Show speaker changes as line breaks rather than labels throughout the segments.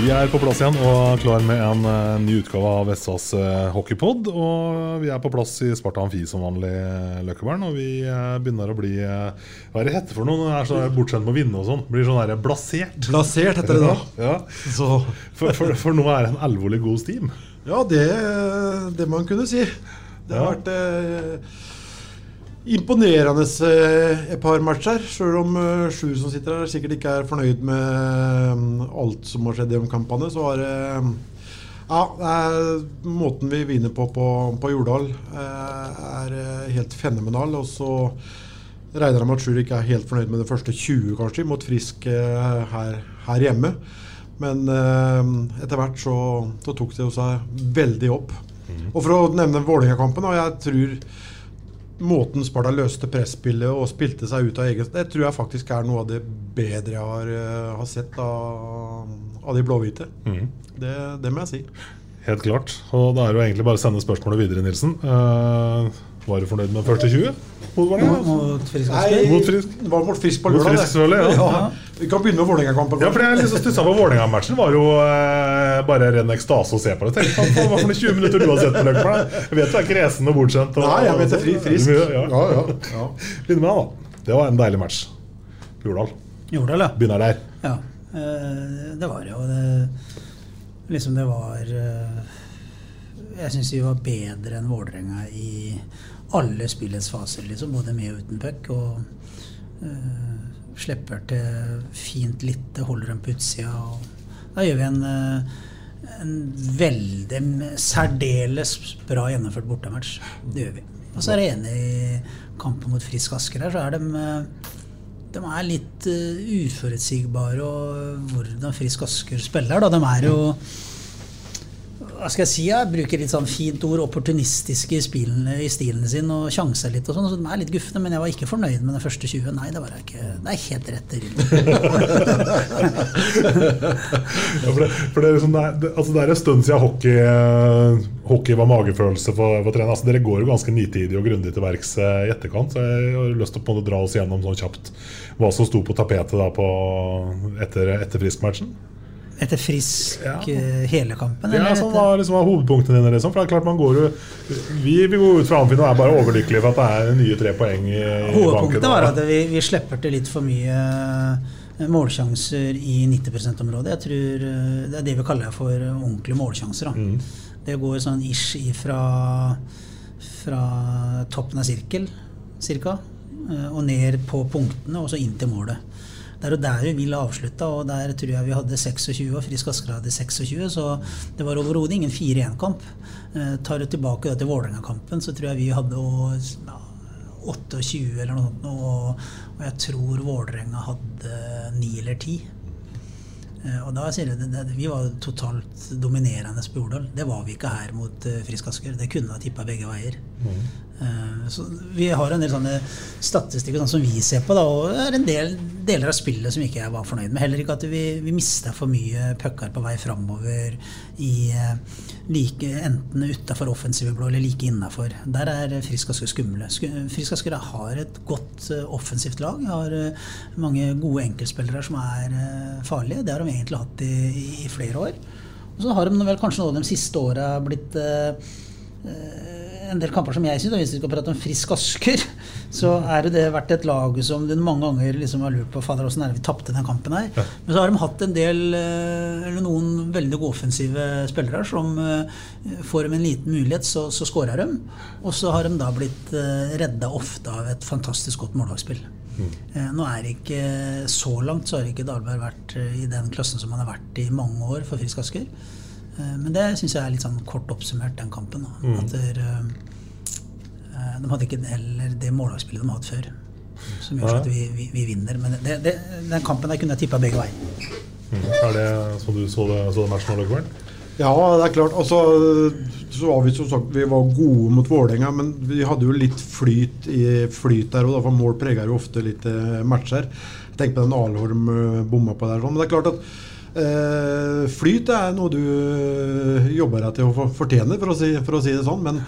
Vi er på plass igjen og klar med en eh, ny utgave av SAs uh, hockeypod. Og vi er på plass i Sparta Amfi som vanlig, Løkkebern. Og vi eh, begynner å bli Hva er det hette for noe? Er så bortskjemt med å vinne og sånn. Blir sånn der blasert.
Blasert heter det da.
Ja.
Så
For, for, for nå er det en alvorlig god steam.
ja, det, det man kunne si. Det har
Ja.
vært eh, imponerende eh, et par matcher. Selv om eh, sju som sitter her sikkert ikke er fornøyd med mm, alt som har skjedd i kampene, så har det ja, det er, måten vi vinner på på, på Jordal eh, er eh, helt fenomenal. Og så regner jeg med at Sjur ikke er helt fornøyd med det første 20, kanskje, mot Frisk eh, her, her hjemme. Men eh, etter hvert så, så tok det jo seg veldig opp. Og for å nevne Vålerenga-kampen, og jeg tror måten Sparta løste presspillet og spilte seg ut av eget Det tror jeg faktisk er noe av det bedre jeg har, eh, har sett av, av de blåhvite. Det, det må jeg si.
Helt klart. Og da er jo egentlig bare å sende spørsmålet videre, Nilsen. Uh, var du fornøyd med første 20? Mot Vålerenga?
Mot Frisk
Nei,
Mot Frisk.
Det var mot Frisk på lørdag. Mot.
Frisk, selvfølgelig, ja.
Vi kan begynne med Vålerenga-kampen.
Ja, for jeg liksom stussa på Vålerenga-matchen. var jo eh, bare ren ekstase å se på det. Tenk på hva for noen 20 minutter du har sett på Løkberg. Jeg vet du er kresen og bortskjemt.
Nei, jeg vet det er fri, frisk.
Ja.
Ja, ja, ja.
Begynner med deg, da. Det var en deilig match. Jordal.
Jordal, ja.
Begynner der.
ja. Eh, Det var jo det Liksom det var eh, Jeg syns vi var bedre enn Vålerenga i alle spillets faser, liksom. Både med og uten puck. Og eh, slipper til fint litt holder dem på utsida. Da gjør vi en, eh, en veldig særdeles bra gjennomført bortematch. Det gjør vi. Og så er jeg enig i kampen mot Frisk Asker her, så er de eh, de er litt uh, uforutsigbare og hvordan Frisk Asker spiller. Da. De er jo hva skal jeg si, jeg bruker litt sånn fint ord, opportunistiske i, i stilen sin og sjanser litt og sånn. Så de er litt gufne, men jeg var ikke fornøyd med den første 20. Nei, det var jeg ikke. Det er helt rett.
Ja, for det, for det, er liksom, det, er, altså det er en stund siden hockey, eh, hockey var magefølelse for, for trening. Altså, dere går jo ganske nitidig og grundig til verks eh, i etterkant. Så jeg har lyst til å på en måte dra oss gjennom sånn kjapt hva som sto på tapetet da på, etter, etter Frisk-matchen.
Etter Frisk
Ja.
eh, hele kampen?
Ja,
som
var liksom var hovedpunktene dine. Liksom. For det er klart man går jo Vi, vi går ut fra Amfinn og er bare overlykkelige for at det er nye tre poeng i, i
Hovedpunktet
banken.
var at vi, vi slipper til litt for mye eh, målsjanser i 90 %-området. Jeg tror eh, Det er det vi kaller for ordentlige målsjanser. Da. Det går sånn ish ifra fra toppen av sirkel, cirka, eh, og ned på punktene, og så inn til målet. Det er jo der vi vil avslutte, og der tror jeg vi hadde 26, og Frisk Asker hadde 26, så det var overhodet ingen 4-1-kamp. Eh, tar du tilbake til Vålerenga-kampen, så tror jeg vi hadde ja, 28 eller noe sånt, og, og jeg tror Vålerenga hadde 9 eller 10. Eh, Og da sier det, Vi var totalt dominerende på Jordal. Det var vi ikke her mot uh, Frisk Asker. Det kunne ha tippa begge veier. Eh, så Vi har en del sånne statistikker sånn som vi ser på, da, og det er en del deler av spillet som ikke jeg var fornøyd med. Heller ikke at vi, vi mista for mye pucker på vei framover eh, like, enten utafor offensive blå eller like innafor. Der er Frisk Asker skumle. Frisk Asker har et godt eh, offensivt lag. Har eh, mange gode enkeltspillere som er eh, farlige. Det har de egentlig hatt i, i flere år. Og så har de vel kanskje nå de siste åra blitt eh, eh, en del kamper som jeg syns, hvis vi skal prate om Frisk Asker, så er det vært et lag som du mange ganger liksom har lurt på fader, hvordan er det vi tapte den kampen her. Men så har de hatt en del, eh, eller noen veldig gode offensive spillere som eh, får dem en liten mulighet, så, så skårer de. Og så har de da blitt eh, redda ofte av et fantastisk godt målvaktspill. Mm. Nå er det ikke Så langt så har ikke Dahlberg vært i den klassen som han har vært i mange år for Frisk Asker. Eh, Men det syns jeg er litt sånn kort oppsummert, den kampen. Da.
Mm.
At der, eh, de hadde ikke heller det mållagsspillet de har hatt før. Som gjør at vi, vi, vi vinner. Men det, det, den kampen der kunne jeg tippa begge veier.
Mm. Er det sånn du så det, så det matchen likevel?
Ja, det er klart. Altså, så var vi som sagt vi var gode mot Vålerenga, men vi hadde jo litt flyt, i, flyt der òg, for mål preger jo ofte litt eh, matcher. Tenk på den Alholm eh, bomma på der. sånn, Men det er klart at eh, flyt er noe du eh, jobber deg til å fortjene, for å si, for å si det sånn. Men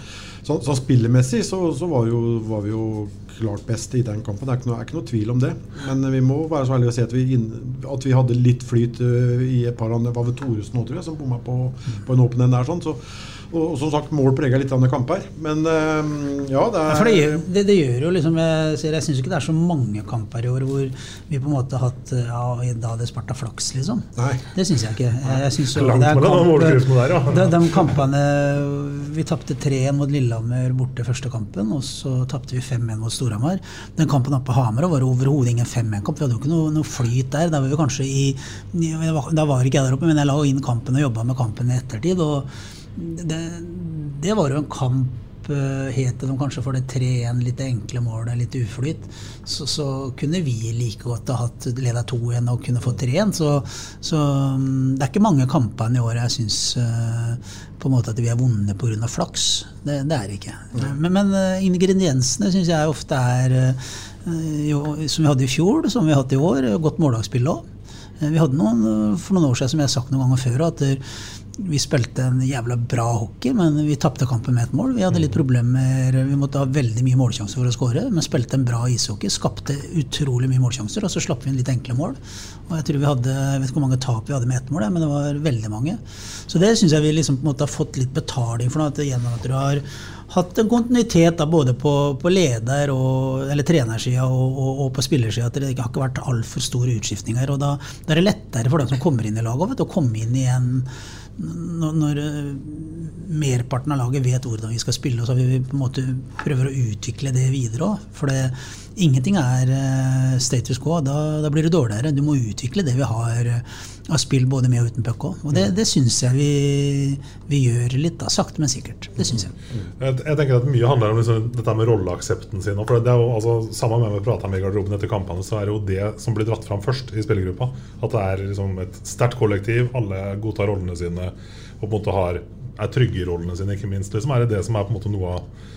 så, så spillemessig så, så var, jo, var vi jo klart best i den kampen. Det er ikke noe, er ikke noe tvil om det. Men vi må være så ærlige å si at vi, inn, at vi hadde litt flyt eh, i et par andre Var det Thoresen nå, tror jeg, som bomma på, på en åpen en der. sånn, så og, og som sagt, mål preger litt av kamper. Men eh, ja, det
Ja,
er
for det gjør, det, det gjør jo liksom Jeg, ser- jeg syns ikke det er så mange kamper i år hvor vi på en måte har hatt Ja, da hadde Sparta flaks, liksom.
Nei.
Det syns jeg ikke. Jeg, jeg synes jo
Langt
det er
mellom de ja.
de, de kampene Vi tapte 3-1 mot Lillehammer borte første kampen, og så tapte vi 5-1 mot Storhamar. Den kampen oppe på Hamar var overhodet ingen 5-1-kamp. Vi hadde jo ikke noe, noe flyt der. Da var vi kanskje i, i Da var ikke jeg der oppe, men jeg la inn kampen og jobba med kampen i ettertid. og det, det var jo en kamp eh, Het det kanskje for det 3-1, litt enkle målet, litt uflyt, så, så kunne vi like godt ha hatt leda 2-1 og kunne fått 3-1. Så, så mm, det er ikke mange kampene i år jeg syns på en måte at vi har vunnet pga. flaks. Det, det er det ikke. Men, men eh, ingrediensene syns jeg ofte er eh, jo, som vi hadde i fjor, som vi har hatt i år. Godt måldagsspill òg. Vi hadde noen eh, for noen år siden, som jeg har sagt noen ganger før, at eh, vi spilte en jævla bra hockey, men vi tapte kampen med ett mål. Vi hadde litt problemer, vi måtte ha veldig mye målsjanser for å skåre, men spilte en bra ishockey. Skapte utrolig mye målsjanser, og så slapp vi inn litt enkle mål. Og jeg tror vi hadde, jeg vet ikke hvor mange tap vi hadde med ett mål, men det var veldig mange. Så det syns jeg vi liksom på en måte har fått litt betaling for, at gjennom at du har hatt en kontinuitet da, både på, på leder- og, eller trenersida og, og, og på spillersida. At det ikke har ikke vært altfor store utskiftninger. og da, da er det lettere for dem som kommer inn i laget å komme inn i en når, når eh, merparten av laget vet hvordan vi skal spille, og så vi på en måte prøver å utvikle det videre òg. For det, ingenting er eh, status quo. Da, da blir det dårligere. Du må utvikle det vi har eh, av spill både med og uten puck òg. Og det, det syns jeg vi, vi gjør litt, da. Sakte, men sikkert. Det syns jeg.
Jeg, jeg tenker at Mye handler om liksom, dette med rolleaksepten sin. For det er jo, altså, Samme med vi prata med i garderoben etter kampene, så er det jo det som blir dratt fram først i spillergruppa. At det er liksom, et sterkt kollektiv, alle godtar rollene sine og på en måte har, er trygge i rollene sine, ikke minst. Liksom, er det det som er på en måte noe av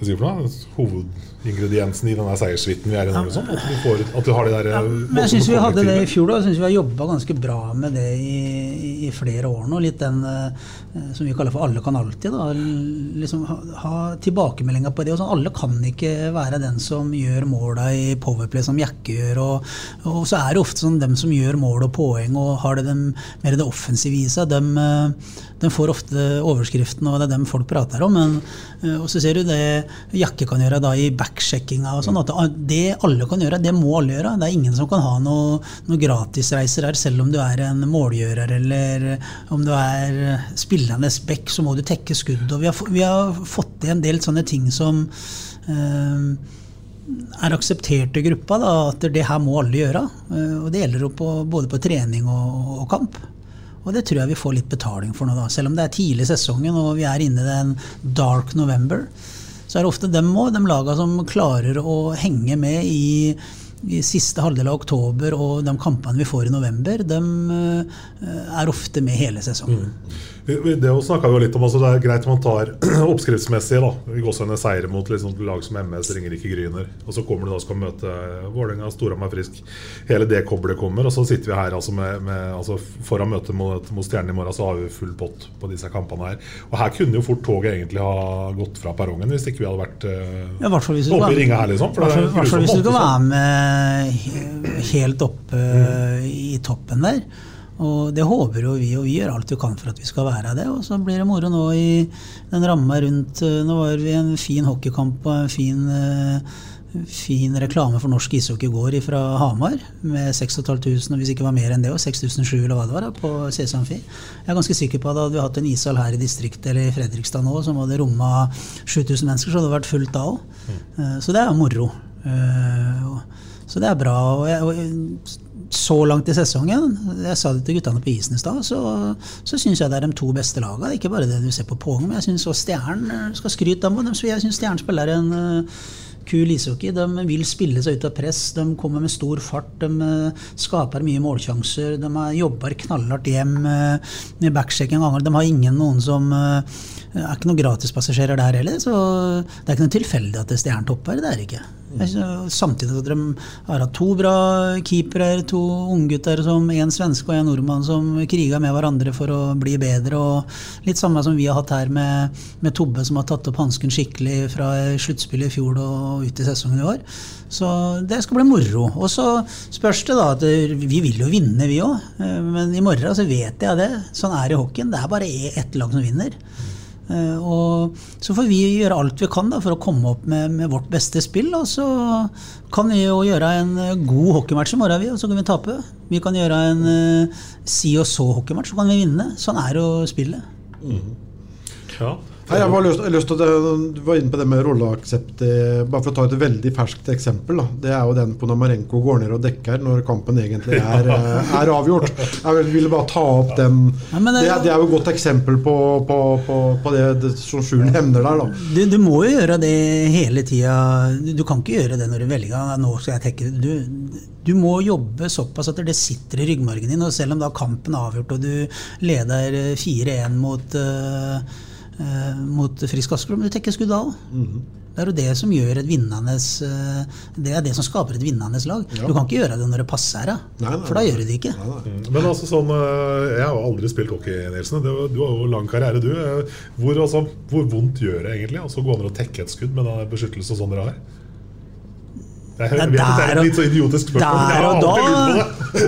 hva sier for noe? hovedingrediensen i denne seierssuiten vi er i nå? Liksom? At, du får, at du har de der
Ja, men jeg syns vi hadde det i fjor. da, Jeg synes vi har jobba ganske bra med det i, i, flere år nå. Litt den eh, som vi kaller for 'alle kan alltid'. da, liksom Ha, ha tilbakemeldinger på det. og sånn, Alle kan ikke være den som gjør måla i Powerplay som Jakke gjør. Og, og så er det ofte sånn dem som gjør mål og poeng og har det dem, mer det offensive i seg, dem, dem får ofte overskriften, og det er dem folk prater om. Men, eh, og så ser du det Jakke kan gjøre da i backsjekkinga og sånn. At det alle kan gjøre, det må alle gjøre. Det er ingen som kan ha noen noe gratisreiser her, selv om du er en målgjører eller om du er spillende back, så må du tekke skudd. Og vi har, vi har fått til en del sånne ting som eh, er akseptert i gruppa, da, at det her må alle gjøre. Eh, Og det gjelder jo på, både på trening og, og kamp. Og det tror jeg vi får litt betaling for nå, da. Selv om det er tidlig i sesongen og vi er inne i den dark november, så er det ofte dem òg, de laga som klarer å henge med i, i siste halvdel av oktober og de kampene vi får i november, de er ofte med hele sesongen.
Vi- Det snakket vi jo litt om, altså Det er greit man tar oppskriftsmessig da, i gåsehudene seire mot liksom, lag som MS, Ringerike Gryner. Og så kommer du da og skal møte Vålerenga, Storhamar Frisk. Hele det koblet kommer. Og så sitter vi her altså med, med altså foran møtet mot, mot Stjernen i morgen, så har vi full pott på disse kampene her. Og her kunne jo fort toget egentlig ha gått fra perrongen hvis ikke vi hadde vært uh,
Ja,
oppe i ringa her, liksom. Er
hvert fall- hvis du skal være med helt oppe
Mm.
i toppen der. Og det håper jo vi, og vi gjør alt vi kan for at vi skal være det. Og så blir det moro nå i den ramma rundt eh, Nå var vi i en fin hockeykamp og en fin, eh, fin reklame for norsk ishockey i går fra Hamar med 6500, og hvis ikke var mer enn det, og 6700 eller hva det var, da, på CS Amfi. Jeg er ganske sikker på at hadde vi hatt en ishall her i distriktet eller i Fredrikstad nå, som hadde romma 7000 mennesker, så hadde det vært fullt da òg. Så det er moro. Eh, Så det er bra. Og jeg, så langt i sesongen, jeg sa det til guttene på isen i stad, så, så syns jeg det er de to beste lagene. Ikke bare det du ser på Pågen, men jeg syns også Stjernen eh, skal skryte av dem. Jeg syns Stjernen spiller en eh, kul ishockey. De vil spille seg ut av press, de kommer med stor fart, de eh, skaper mye målsjanser. De jobber knallhardt hjem med en gang. De har ingen noen som eh, er ikke noen gratispassasjerer der heller, så det er ikke noe tilfeldig at det er Stjernen topper. Det er det ikke. Samtidig at de har hatt to bra keepere, to unggutter, som en svenske og en nordmann som kriga med hverandre for å bli bedre. og Litt samme som vi har hatt her med, med Tobbe, som har tatt opp hansken skikkelig fra sluttspillet i fjor og ut i sesongen i år. Så det skal bli moro. Og så spørs det da at vi vil jo vinne, vi òg. Men i morgen så vet jeg det. Sånn er det i hockeyen. Det er bare ett lag som vinner. Eh, Og så får vi gjøre alt vi kan da, for å komme opp med, med vårt beste spill. Og så kan vi jo gjøre en eh, god hockeymatch i morgen, vi, og så kan vi tape. Vi kan gjøre en eh, si og så-hockeymatch, så kan vi vinne. Sånn er jo spillet.
Ja.
Nei, jeg har lyst, lyst til å, Du var inne på det med rolleaksept. eh, Bare for å ta et veldig ferskt eksempel. Da. Det er jo den Ponamarenko går ned og dekker når kampen egentlig er, eh, er avgjort. Jeg vil- ville bare ta opp den
Ja,
det,
det-
det er jo et godt eksempel på, på, på, på det, det som Skjulen hevner der. da
Du, du må jo gjøre det hele tida. Du, du kan ikke gjøre det når du velger nå skal jeg tenke Du, du må jobbe såpass at det sitter i ryggmargen din. Og selv om da kampen er avgjort og du leder eh, 4-1 mot, eh, eh, mot Frisk Asker, men du tekker skudd Mm -hmm. Det er jo det som gjør et vinnende eh, Det er det som skaper et vinnende lag. Du kan ikke gjøre det når det passer deg,
Nei, nei,
for da gjør du det ikke.
Men altså sånn eh, Jeg har aldri spilt hockey, Nilsen. Du, du har jo lang karriere, du. Eh, Hvor, altså, hvor vondt gjør det egentlig? Altså Gå an å tekke et skudd med den beskyttelse som dere har? Jeg vet at det er
der
et litt så idiotisk spørsmål.
Der og, da,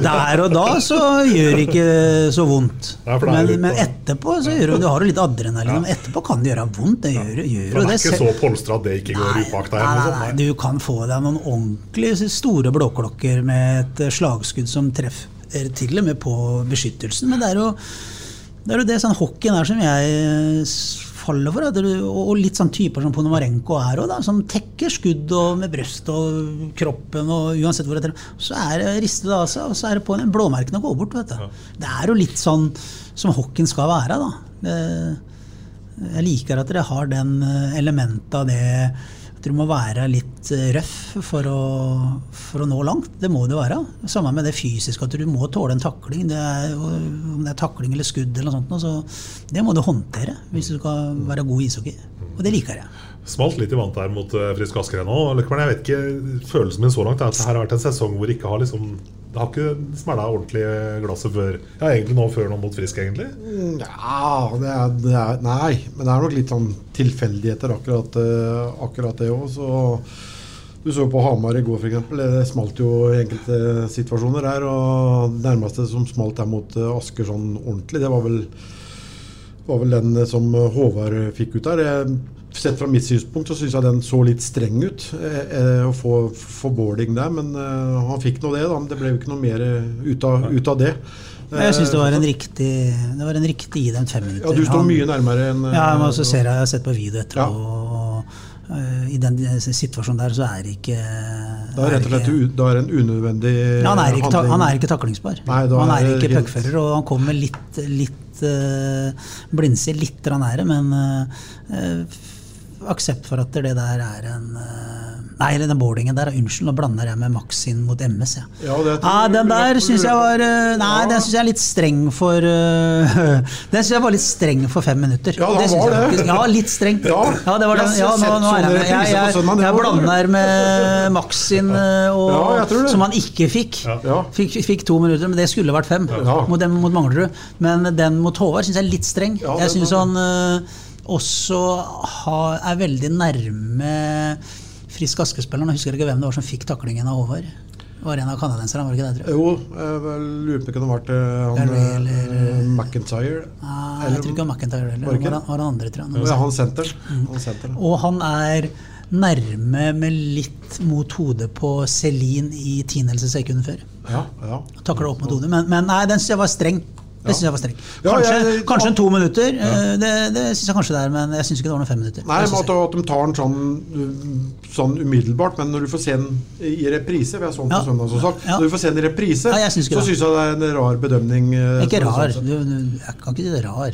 der og da så gjør det ikke så vondt. Men, men etterpå så gjør det, du har du litt adrenalin. Men etterpå kan det gjøre vondt. Det gjør, gjør
For
det.
er ikke så polstra at det ikke går ut bak deg.
nei, nei, du kan få deg noen ordentlig store blåklokker med et eh, slagskudd som treffer til og med på beskyttelsen. Men det er jo det, er jo det sånn hockeyen er som jeg faller for. Det, og litt sånn typer som Ponomarenko er òg, som tekker skudd og med brøst og kroppen og uansett hvor det er. Så er det ristet av seg, og så er det på en blåmerkene går bort. vet du. Det er jo litt sånn som hockeyen skal være. da. Det, jeg liker at dere har den eh, elementet av det du må være litt eh, røff for å, for å nå langt. Det må det være. Samme med det fysiske, at du må tåle en takling. Det er, om det er takling eller skudd eller noe sånt, så det må du håndtere hvis du skal være god i ishockey. Og det liker jeg.
Smalt litt i vant der mot uh, Frisk Asker ennå. Jeg vet ikke, Følelsen min så langt er at det her har vært en sesong hvor det ikke har liksom Det har ikke smella ordentlig glasset før Ja, egentlig nå før nå mot Frisk, egentlig.
Ja, det er, det er Nei, men det er nok litt sånn tilfeldigheter, akkurat, eh, akkurat det òg. Du så på Hamar i går, f.eks. Det smalt jo i enkelte situasjoner der. Og det nærmeste som smalt der mot eh, Asker sånn ordentlig, det var vel, var vel den som Håvard fikk ut der. Jeg, sett fra mitt synspunkt så syns jeg den så litt streng ut, eh, eh, å få, få boarding der. Men eh, han fikk nå det, da. Men det ble jo ikke noe mer eh, ut av, ut av det.
Eh, Jeg syns det var en
Eh,
riktig Det var en riktig idømt fem minutter.
Ja, du står
Han-
mye nærmere enn
Ja, men så ser jeg, jeg har sett på video etter,
Ja.
og, øh, i den situasjonen der så er det ikke
Da er rett og da er det en unødvendig
Ja, han, er ikke,
handling.
han er ikke taklingsbar.
Nei, er
han
er
ikke puckfører, og han kommer litt, litt uh, blindsild, litt nære, men uh, aksept for at det der er en eh, Nei, eller den boardingen der, unnskyld, nå blander jeg med Max inn mot MS. Ja.
Ja, det
Ja, den der syns jeg var Nei, Nei, den syns jeg er litt streng for uh, Den syns jeg var litt streng for fem minutter.
Ja,
det
var det.
Ja, litt streng.
Ja.
det var den. Ja, nå, nå er jeg med. Jeg, jeg, jeg blander med Max eh, og,
Ja,
som han ikke fikk. Fikk, fikk to minutter, men det skulle vært fem
Ja.
mot, mot Manglerud. Men den mot Håvard syns jeg er litt streng. Jeg
synes
syns han eh, også har, er veldig nærme Frisk Aske-spilleren. Jeg husker ikke hvem det var som fikk taklingen av Håvard. var en av canadenserne, var det ikke det? tror jeg?
Jo, jeg lurer på hvem det var eh, han
Garvey
eh,
eller-
McIntyre.
Nei, jeg tror ikke det var McIntyre heller.
Var det
Det var, var han andre, tror jeg.
Ja, han senter. Han senter.
Og han er nærme med litt mot hodet på Celine i tiendelse sekundet før.
Ja, ja.
Takler opp mot hodet. Men, men nei, den syns jeg var streng. Det syns jeg var streng.
Ja,
Kanskje,
jeg-
kanskje en to minutter. Ja. Det, det syns jeg kanskje det er, men jeg syns ikke det var noen fem minutter.
Nei, at, at de tar den sånn, uh, sånn umiddelbart, men når du får se den i reprise Vi er sånn på
Ja.
søndag, som sagt.
Ja.
Når du får se den i reprise,
Ja, jeg synes
så syns jeg det er en rar bedømning. uh,
Ikke
sånn
rar. Du, du, jeg kan ikke si det er rar.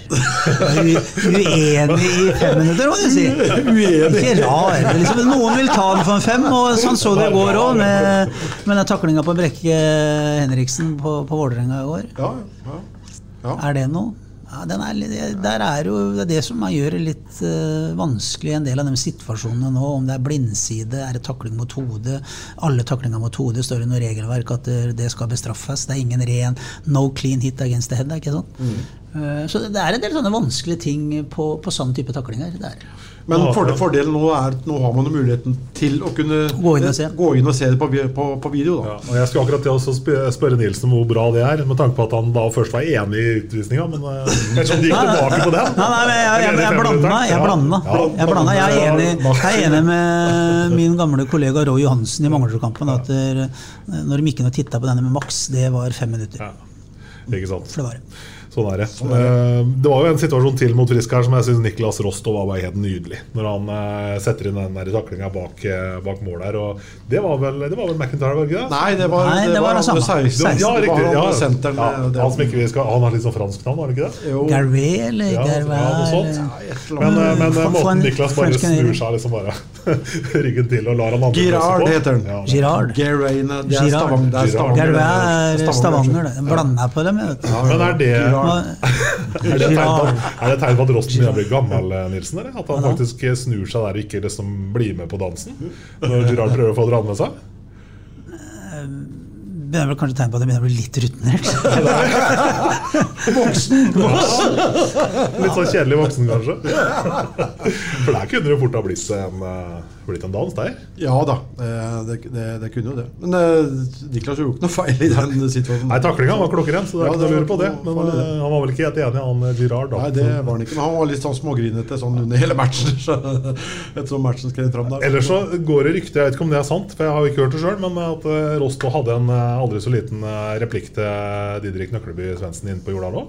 Uenig i fem minutter, må du si.
Uenig.
Ikke rar. Liksom, noen vil ta den for en fem, og sånn så det i går òg, med, med den taklinga på Brekke Henriksen på, på Vålerenga i går.
Ja, ja. Ja.
Er det noe? Ja, den er, der er jo det, er det som gjør det litt uh, vanskelig i en del av de situasjonene nå. Om det er blindside, er det takling mot hodet? Alle taklinger mot hodet står i noe regelverk at det, skal bestraffes. Det er ingen ren no clean hit against the head. Ikke sånn? Eh, så det er en del sånne vanskelige ting på, på sånn type taklinger. Det er.
Men fordel, fordelen nå er at nå har man muligheten til å kunne
Gå inn og se.
gå inn og se det på, på, på video. Da.
Ja, og Jeg skulle akkurat til å spørre Nilsen om hvor bra det er, med tanke på at han da først var enig i utvisninga. Men kanskje de gikk tilbake på den.
Nei, nei, jeg, jeg, jeg, blanda. Jeg, blanda. jeg, blanda. jeg, er enig, jeg er enig med min gamle kollega Roy Johansen i Manglerudkampen at når de gikk inn og titta på denne med maks, det var fem minutter.
Ja. Ikke sant.
For det var det.
Sånn er det. Eh, Det var jo en situasjon til mot Frisk her som jeg syns Niklas Rostov var bare helt nydelig. Når han eh, setter inn den taklinga bak, eh, bak mål der. Og det var vel, det var vel McIntyre, var det ikke?
Nei, det var,
Nei, det var det
han
samme.
med 16.
Ja, riktig.
han
Ja,
senteren.
ja,
det-
han som ikke vi skal Han har litt sånn fransk navn, har han ikke det?
Jo.
Garvey eller
Ja, ja, noe sånt. Men, men
For-
måten
en
Niklas bare snur seg liksom bare ryggen til og lar han andre
Girard
på.
heter han.
Ja,
Girard.
Geraine, det er
Girard.
Stavanger. Det er Stavanger.
Garvey
det
er Stavanger, det. Blanda på dem, vet du.
Men er det,
Girard.
er det det tegn på at Rosten begynner å bli gammel, eh, Nilsen? Eller? At han faktisk eh, snur seg der og ikke liksom blir med på dansen? Når Girard prøver å få dra med seg?
Det er vel kanskje tegn på at jeg begynner å bli litt rutinert.
Litt sånn kjedelig voksen, kanskje? For der kunne det fort ha blitt en, eh, blitt en dans der.
Ja da, eh, det, det, det kunne jo det. Men eh, Niklas gjorde ikke noe feil i den situasjonen.
Nei, taklinga var klokkeren, så det er
Ja,
ikke noe å lure på det. Men
var det.
eh, han var vel ikke helt enig, han eh, Girard. da
Nei, det var han ikke. Men han var litt sånn smågrinete sånn under hele matchen. Så, etter som matchen skrev fram der.
Ellers så går det rykter, jeg vet ikke om det er sant, for jeg har jo ikke hørt det sjøl, men at eh, Rosto hadde en eh, aldri så liten eh, replikk til Didrik Nøkleby Svendsen inne på Jordal òg.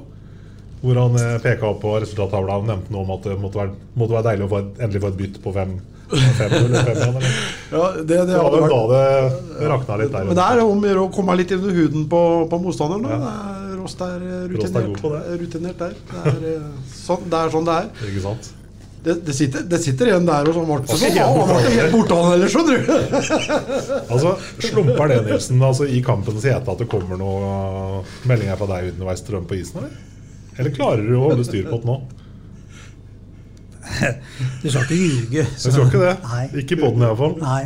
Hvor han eh, peka opp på resultattavla og nevnte noe om at det måtte være, måtte være deilig å få et, endelig få et bytt på fem. fem, eller?
Ja, det, det
var vel da det rakna litt der.
Men det er om å gjøre å komme litt under huden på, på motstanderen. Ja. Rost er rutinert, rutinert der. Det er, eh, sånn, det er sånn det er.
Ikke sant?
Det, det, sitter, det sitter igjen der og sånn ble
Ok,
så, han ble ikke helt borte, han heller, skjønner du.
Altså, Slumper det, Nilsen, altså, i kampens hete at det kommer noen meldinger fra deg underveis strøm på isen? Eller Eller klarer du å holde styr på det nå?
Du skal ikke ljuge.
Jeg skal ikke det.
Nei.
Ikke på den iallfall.
Nei.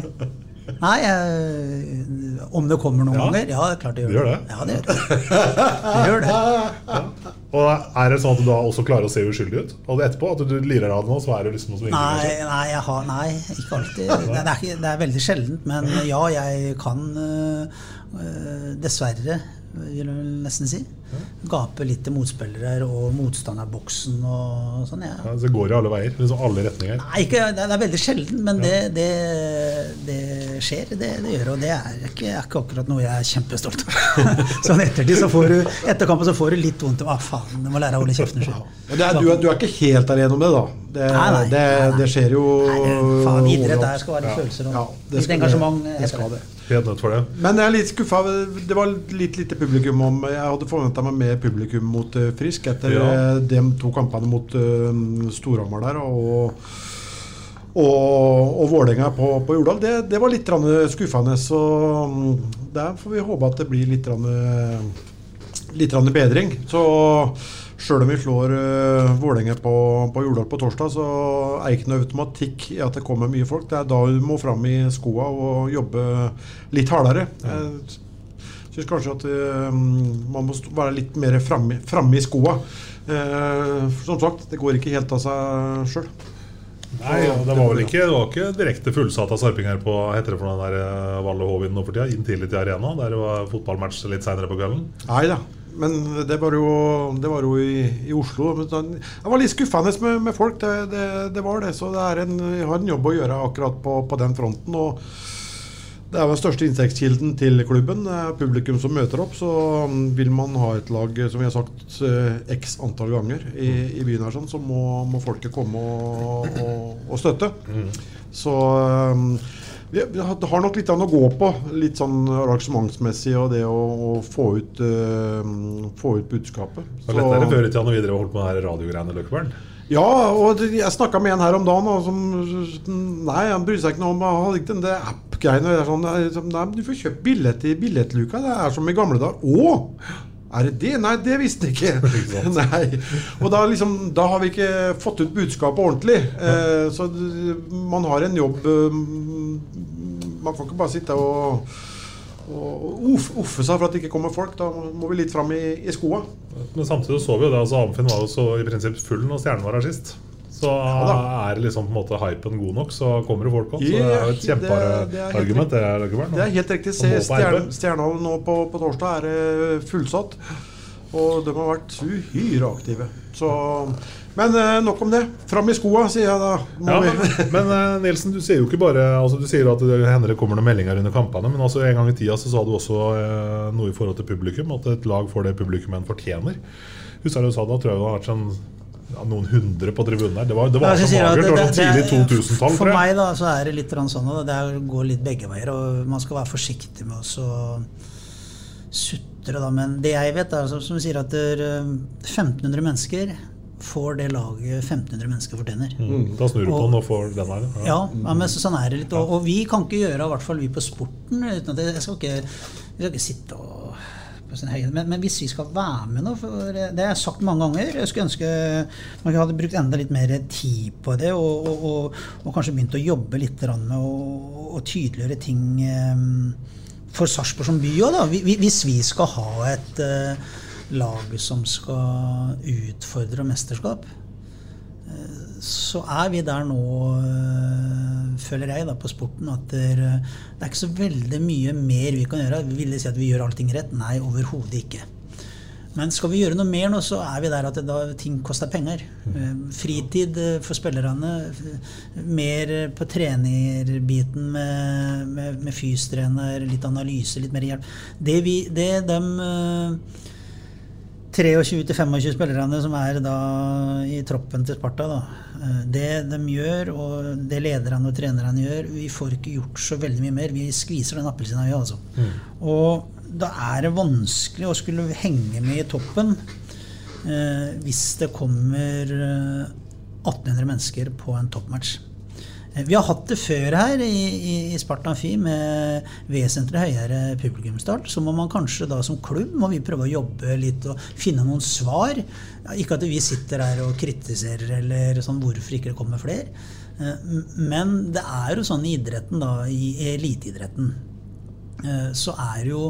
Nei, øh, om det kommer noen
Ja.
ganger? Ja, klart det gjør
Det gjør
det. Ja, det gjør det. det, gjør det.
Og Er det sånn at du da også klarer å se uskyldig ut? Og etterpå, at du lirer av det nå, så er det liksom noe som
Nei, nei, jeg har, nei, ikke alltid. Det, det, er ikke, det er veldig sjeldent. Men ja, jeg kan øh, dessverre, vil jeg nesten si, gape litt til motspillere og motstanderboksen og sånn. Ja.
Ja, så går det alle veier. Liksom alle retninger.
Nei, ikke, det, er, veldig sjelden, men det, det, det skjer. Det, det gjør det, og det er ikke, er ikke akkurat noe jeg er kjempestolt av. sånn ettertid så får du etter kampen så får du litt vondt. Hva faen, du må lære å holde kjeften sjøl.
Du, du er ikke helt alene om det, da. Det,
Nei, nei,
det,
nei, nei.
det skjer jo
Faen, idrett der skal være følelser og
Ja, det
litt engasjement.
Det, det skal det.
Helt nødt for det.
Men jeg er litt skuffa. Det var litt lite publikum om Jeg hadde forventa meg mer publikum mot eh, Frisk etter
Ja.
eh, de to kampene mot uh, Storhamar der. Og, og, og Vålerenga på, på Jordal. Det, det var litt skuffende. Så mm, der får vi håpe at det blir litt, litt bedring. Så Sjøl om vi slår uh, Vålerenga på, på Jordal på torsdag, så er det ikke noe automatikk i at det kommer mye folk. Det er da du må fram i skoa og jobbe litt hardere. Jeg syns kanskje at uh, man må være litt mer framme framme i skoa. Uh, som sagt, det går ikke helt av seg sjøl.
Nei, ja, det var vel ikke, det var ikke direkte fullsatt av sarping her på heter det for den der Valle Håvind nå for tida, inn tidlig til arena, der det var fotballmatch litt seinere på kvelden.
Nei da. Men det var jo, det var jo i, i Oslo. Jeg Det var litt skuffende med, med folk, det, det, det var det. Så det er en, jeg har en jobb å gjøre akkurat på, på den fronten. Og det er jo den største inntektskilden til klubben. Det er publikum som møter opp. Så mm, vil man ha et lag, som vi har sagt eh, x antall ganger i, i byen her, sånn, så må, må folket komme og, og, og støtte. Så um, vi har nok litt an å gå på, litt sånn arrangementsmessig og det å, å få, ut, uh, få ut budskapet.
Det var lettere før i tida når vi drev og holdt på med radiogreiene, Løkkeberg.
Ja, og jeg snakka med en her om dagen og som Nei, han brydde seg ikke noe om Han hadde ikke den der app-greiene. Sånn, nei, du får kjøpt billett i billettluka. Det er som i gamle dager. Å! Er det det? Nei, det visste jeg ikke. Nei. Og da, liksom, da har vi ikke fått ut budskapet ordentlig. Eh, så man har en jobb eh, Man kan ikke bare sitte og og uff, uffe seg for at det ikke kommer folk. Da må vi litt fram i, i skoa.
Men samtidig så vi jo det, altså Amfinn var jo så i prinsipp full når Stjernen var her sist. Så
ja,
er liksom på en måte hypen god nok, så kommer det folk òg. Så det er jo et
det- det
kjempeargument, det,
Det er helt riktig. Se. Stjernehallen nå på, på torsdag er fullsatt. Og de har vært uhyre aktive. Så, men eh, nok om det. Fram i skoa, sier jeg da.
Ja, men, men Nilsen, du sier jo ikke bare altså, Du sier at det hender det kommer noen meldinger under kampene, men altså en gang i tida så sa du også eh, noe i forhold til publikum. At et lag får det publikum en fortjener. Husker du sa da, tror jeg det har vært sånn ja, noen hundre på tribunen der. Det var, det var så magert. Det sånn
det-
tidlig
det-
2000-tall.
For meg da, så er det litt sånn at det går litt begge veier. Og man skal være forsiktig med å så sutre, da. Men det jeg vet, er altså, som du sier at det er, eh, 1500 mennesker får det laget 1500 mennesker fortjener.
Mm, da snur du på den og får den her.
Ja, ja men så, sånn er det litt. Og, og vi kan ikke gjøre, i hvert fall vi på sporten uten at jeg, skal ikke, jeg skal ikke sitte og. Men, men hvis vi skal være med nå for Det har jeg sagt mange ganger. Jeg skulle ønske man hadde brukt enda litt mer tid på det. Og, og, og, og kanskje begynt å jobbe litt med å, tydeliggjøre ting eh, for Sarpsborg som by òg, Hvis vi skal ha et eh, lag som skal utfordre mesterskap, eh, så er vi der nå, eh, føler jeg, da, på sporten, at det er, det er ikke så veldig mye mer vi kan gjøre. Vil det si at vi gjør allting rett? Nei, overhodet ikke. Men skal vi gjøre noe mer nå, så er vi der at da, ting koster penger. Eh, Fritid eh, for spillerne. Mer på trenerbiten med, med, med fystrener, litt analyse, litt mer hjelp. Det, vi, det de eh, 23-25 spillerne som er da i troppen til Sparta, da. Eh, Det de gjør, og det lederne og trenerne gjør Vi får ikke gjort så veldig mye mer. Vi skviser den appelsina, vi, altså. Og da er det vanskelig å skulle henge med i toppen eh, hvis det kommer eh, 1800 mennesker på en toppmatch. Eh, Vi har hatt det før her i, i, i Sparta Amfi med vesentlig høyere publikumsstart. Så må man kanskje da som klubb må vi prøve å jobbe litt og finne noen svar. Ikke at vi sitter her og kritiserer eller sånn hvorfor ikke det kommer flere. Eh, Men det er jo sånn i idretten, da, i eliteidretten, eh, så er jo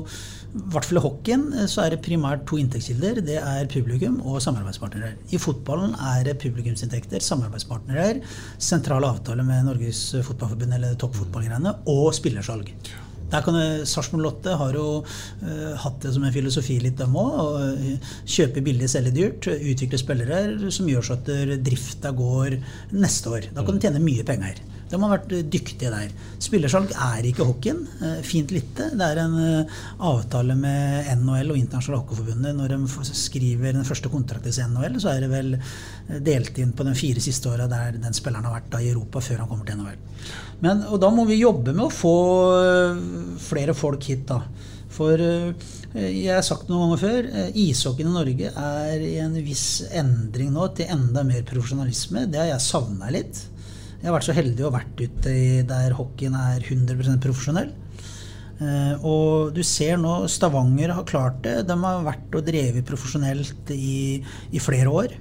i hvert fall i hockeyen eh, så er det primært to inntektskilder. Det er publikum og samarbeidspartnere. I fotballen er det publikumsinntekter, samarbeidspartnere, sentrale avtaler med Norges Fotballforbund eller toppfotballgreiene, og spillersalg. Der kan Sarpsborg Lotte har jo uh, hatt det som en filosofi litt, dem òg. Kjøpe billig, selge dyrt. Utvikle spillere som gjør så at eh, drifta går neste år. Da kan du tjene mye penger. De har vært dyktige der. Spillersalg er ikke hockeyen. Eh, Fint lite. Det er en eh, avtale med NHL og Internasjonale Hockeyforbundet. Når de skriver den første kontrakten til NHL, så er det vel eh, delt inn på de fire siste åra der den spilleren har vært da i Europa før han kommer til NHL. Men, og da må vi jobbe med å få flere folk hit, da. For jeg har sagt det noen ganger før, ishockeyen i Norge er i en viss endring nå til enda mer profesjonalisme. Det har jeg savna litt. Jeg har vært så heldig å vært ute i der hockeyen er 100 profesjonell. Eh, og du ser nå Stavanger har klart det. De har vært og drevet profesjonelt i, i flere år.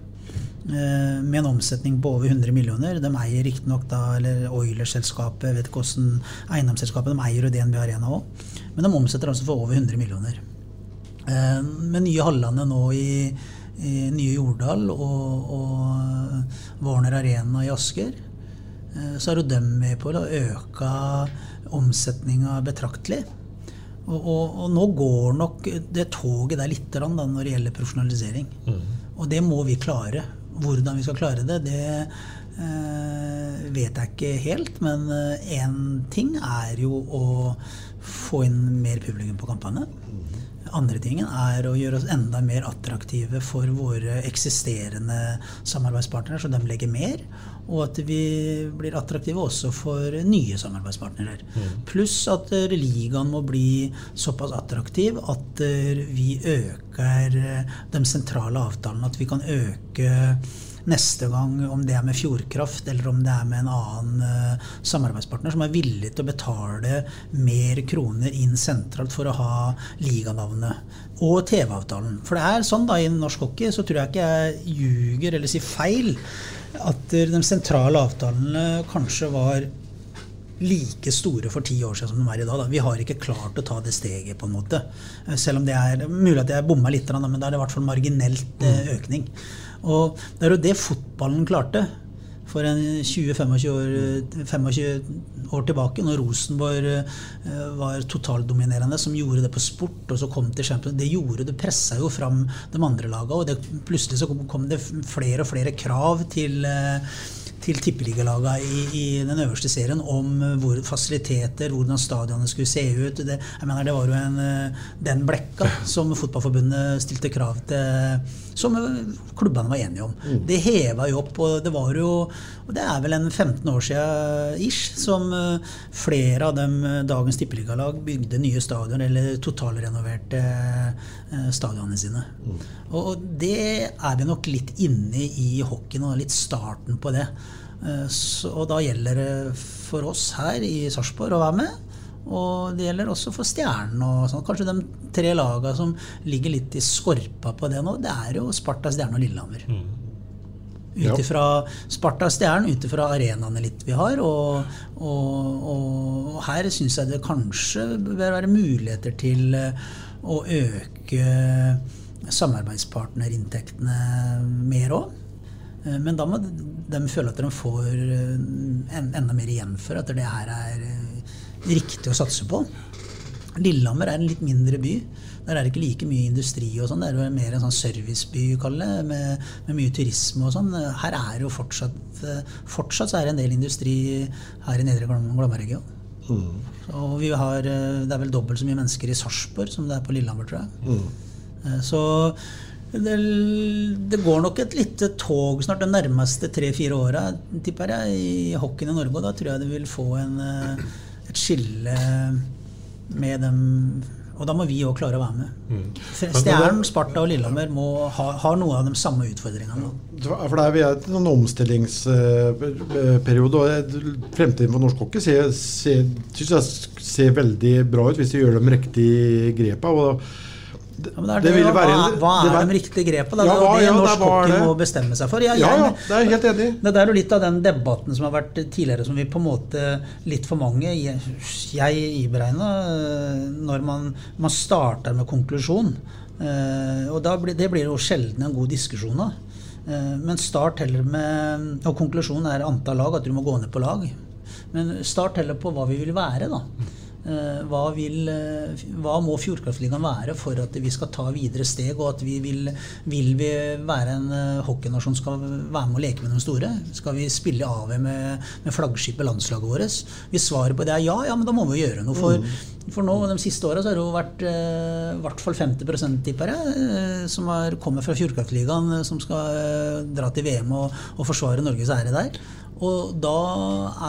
Eh, med en omsetning på over 100 millioner. De eier riktignok da eller Oilers-selskapet, vet ikke hvordan eiendomsselskapet, de eier og DNB Arena òg. Men de omsetter altså for over 100 millioner. Eh, med nye Hallandet nå i, i nye Jordal og, og Warner Arena i Asker. Eh, så er jo dem med på å øke omsetninga betraktelig. Og, og, og, nå går nok det toget der litt da, når det gjelder profesjonalisering. Mm. Og det må vi klare. Hvordan vi skal klare det, det eh, vet jeg ikke helt. Men én eh, ting er jo å få inn mer publikum på kampene. Andre tingen er å gjøre oss enda mer attraktive for våre eksisterende samarbeidspartnere, så de legger mer. Og at vi blir attraktive også for nye samarbeidspartnere. Mm. Pluss at ligaen må bli såpass attraktiv at vi øker de sentrale avtalene. At vi kan øke neste gang, om det er med Fjordkraft eller om det er med en annen uh, samarbeidspartner som er villig til å betale mer kroner inn sentralt for å ha liganavnet. Og TV-avtalen. For det er sånn da i norsk hockey, så tror jeg ikke jeg ljuger eller sier feil, at de sentrale avtalene kanskje var like store for ti år siden som de er i dag. Da. Vi har ikke klart å ta det steget, på en måte. Selv om det er mulig at jeg bomma litt, men da er det i hvert fall marginelt eh, mm. økning. Og det er jo det fotballen klarte for 20-25 år, år tilbake, når Rosenborg eh, var totaldominerende, som gjorde det på sport, og så kom til Champions Det gjorde, det pressa jo fram de andre lagene, og det, plutselig så kom det flere og flere krav til eh, til tippeligalagene i, i, den øverste serien om hvor fasiliteter, hvordan stadionene skulle se ut. Det, jeg mener, det var jo en, eh, den blekka som Fotballforbundet stilte krav til, som klubbene var enige om. Mm. Det heva jo opp, og det var jo og Det er vel en 15 år siden ish som eh, flere av dem eh, dagens tippeligalag bygde nye stadion eller totalrenoverte stadionene sine. Mm. Og det er vi nok litt inne i hockeyen, og litt starten på det. Eh, så, og da gjelder det for oss her i Sarpsborg å være med. Og det gjelder også for Stjernen. og sånn. Kanskje de tre lagene som ligger litt i skorpa på det nå, det er jo Sparta, Stjernen og Lillehammer. Mm. Ut ifra Sparta Stjernen, ut ifra arenaene litt vi har. Og, og, og her syns jeg det kanskje bør være muligheter til eh, å øke samarbeidspartnerinntektene mer òg. Eh, men da må de føle at de får eh, enda mer igjen for at det her er riktig å satse på. Lillehammer er en litt mindre by. Der er det ikke like mye industri. og sånn. Det er jo mer en sånn serviceby med, med, mye turisme og sånn. Her er jo fortsatt fortsatt så er det en del industri her i Nedre Glomma-regionen. Mm. Og vi har, det er vel dobbelt så mye mennesker i Sarpsborg som det er på Lillehammer, tror jeg. Mm. Så det, det, går nok et lite tog snart de nærmeste tre-fire åra tipper jeg, i hockeyen i Norge. Og da tror jeg det vil få en, eh, et skille med dem og da må vi òg klare å være med. Mm. Stjernen, Sparta og Lillehammer må ha, har noe av de samme utfordringene.
For det er, Vi er i en omstillingsperiode. og Fremtiden for norsk hockey ser, ser, jeg ser veldig bra ut hvis vi gjør de riktige grepene. Og
ja, det det, hva, være hva, er det, de riktige grepene? Ja, det er det norsk hockey må bestemme seg for.
Jeg, ja, ja, det er helt enig.
Det er jo litt av den debatten som har vært tidligere, som vi på en måte litt for mange Jeg iberegna eh, når man, man starter med konklusjon. Eh, og blir, det blir jo sjelden en god diskusjon av. Eh, men start heller med Og konklusjonen er antall lag, at du må gå ned på lag. Men start heller på hva vi vil være, da. Eh, hva, vil, eh, hva, må Fjordkraftligaen være for at vi skal ta videre steg, og at vi vil, vil vi være en eh, hockeynasjon som skal være med å leke med de store? Skal vi spille AV med, med flaggskipet landslaget vårt? Hvis svaret på det er ja, ja, men da må vi gjøre noe. For, mm. for nå, de siste åra har det jo vært i hvert fall 50 tipper jeg, som har kommet fra Fjordkraftligaen, som skal dra til VM og, og forsvare Norges ære der. Og da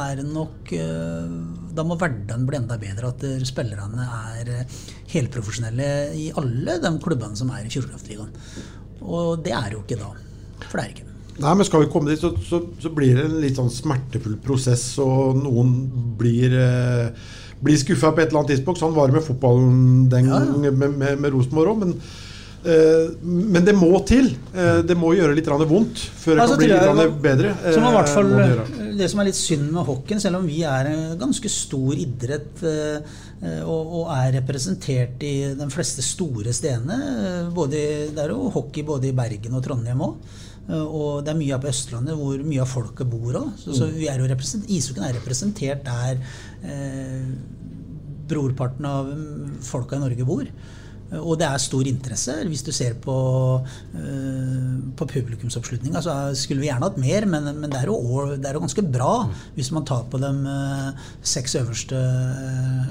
er det nok eh, Da må hverdagen bli enda bedre. At spillerne er eh, helprofesjonelle i alle de klubbene som er i Fjordkraftligaen. Og det er jo ikke da. For det er ikke.
Nei, men Skal vi komme dit, så, så, så blir det en litt sånn smertefull prosess, og noen blir eh, blir skuffa på et eller annet tidspunkt. Sånn var det med fotballen den ja, ja. med, med, med Rosenborg òg. Men Eh, men det må til. Eh, det må gjøre litt vondt før det altså, kan bli litt jeg, bedre.
Som hvert fall, eh, det som er litt synd med hockeyen, selv om vi er en ganske stor idrett og, er representert i de fleste store stedene både, Det er jo hockey både i Bergen og Trondheim òg. Eh, Og det er mye på Østlandet hvor mye av folket bor òg. Så, så vi er jo ishockeyen er representert der eh, brorparten av mm, folka i Norge bor. Eh, Og det er stor interesse. Hvis du ser på, eh, på publikumsoppslutninga, så skulle vi gjerne hatt mer, men, men det, er jo, det er jo ganske bra hvis man tar på de eh, seks øverste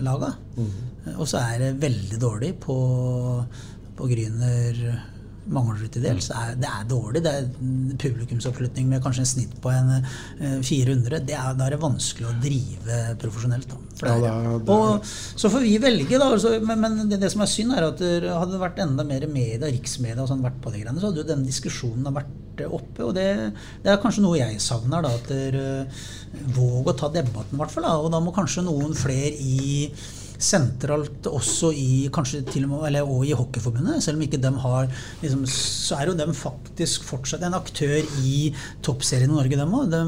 laga. Mm. Og så er det veldig dårlig på, på Gryner Manglerud til dels. Det er, det er dårlig. Det er publikumsoppslutning med kanskje en snitt på en eh, 400. Det er, da er det vanskelig å drive profesjonelt.
Ja,
det er,
det
og så får vi velge, da. Altså, men men det, det som er synd, er at hadde det vært enda mer media, riksmedia og sånn vært på de greiene, så hadde jo den diskusjonen ha vært oppe. Og det, det er kanskje noe jeg savner. da, at dere Våg å ta debatten, i hvert fall. Da, og da må kanskje noen flere i sentralt også i kanskje til og med, eller og i Hockeyforbundet, selv om ikke de har liksom, Så er jo de faktisk fortsatt en aktør i toppserien i Norge, dem òg. De,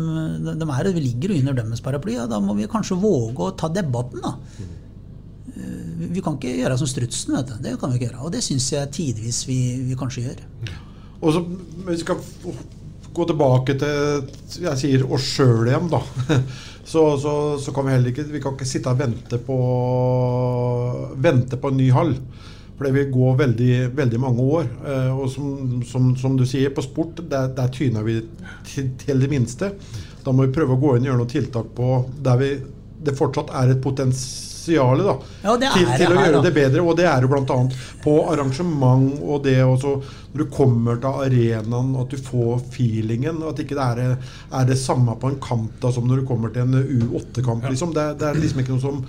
de, de er, vi ligger under deres paraply. Ja, da må vi kanskje våge å ta debatten, da. Eh, Vi kan ikke gjøre som strutsen, vet du. Det kan vi ikke gjøre. Og det syns jeg tidvis vi, vi kanskje gjør.
Og så vi skal gå tilbake til jeg sier oss sjøl igjen, da. Så, så, så kan vi heller ikke Vi kan ikke sitte og vente på Vente på en ny hall. For det vil gå veldig, veldig mange år. Eh, og som, som, som du sier, på sport, der, der tyner vi til, til det minste. Da må vi prøve å gå inn og gjøre noen tiltak på der vi, det fortsatt er et potensial da,
Ja, det
til,
det
til å
her,
gjøre
da.
det bedre. Og det er jo bl.a. på arrangement og det også når du kommer til arenaen, at du får feelingen. og At ikke det er, er det samme på en kamp da, som når du kommer til en U8-kamp. Liksom. Det, det er liksom ikke noe som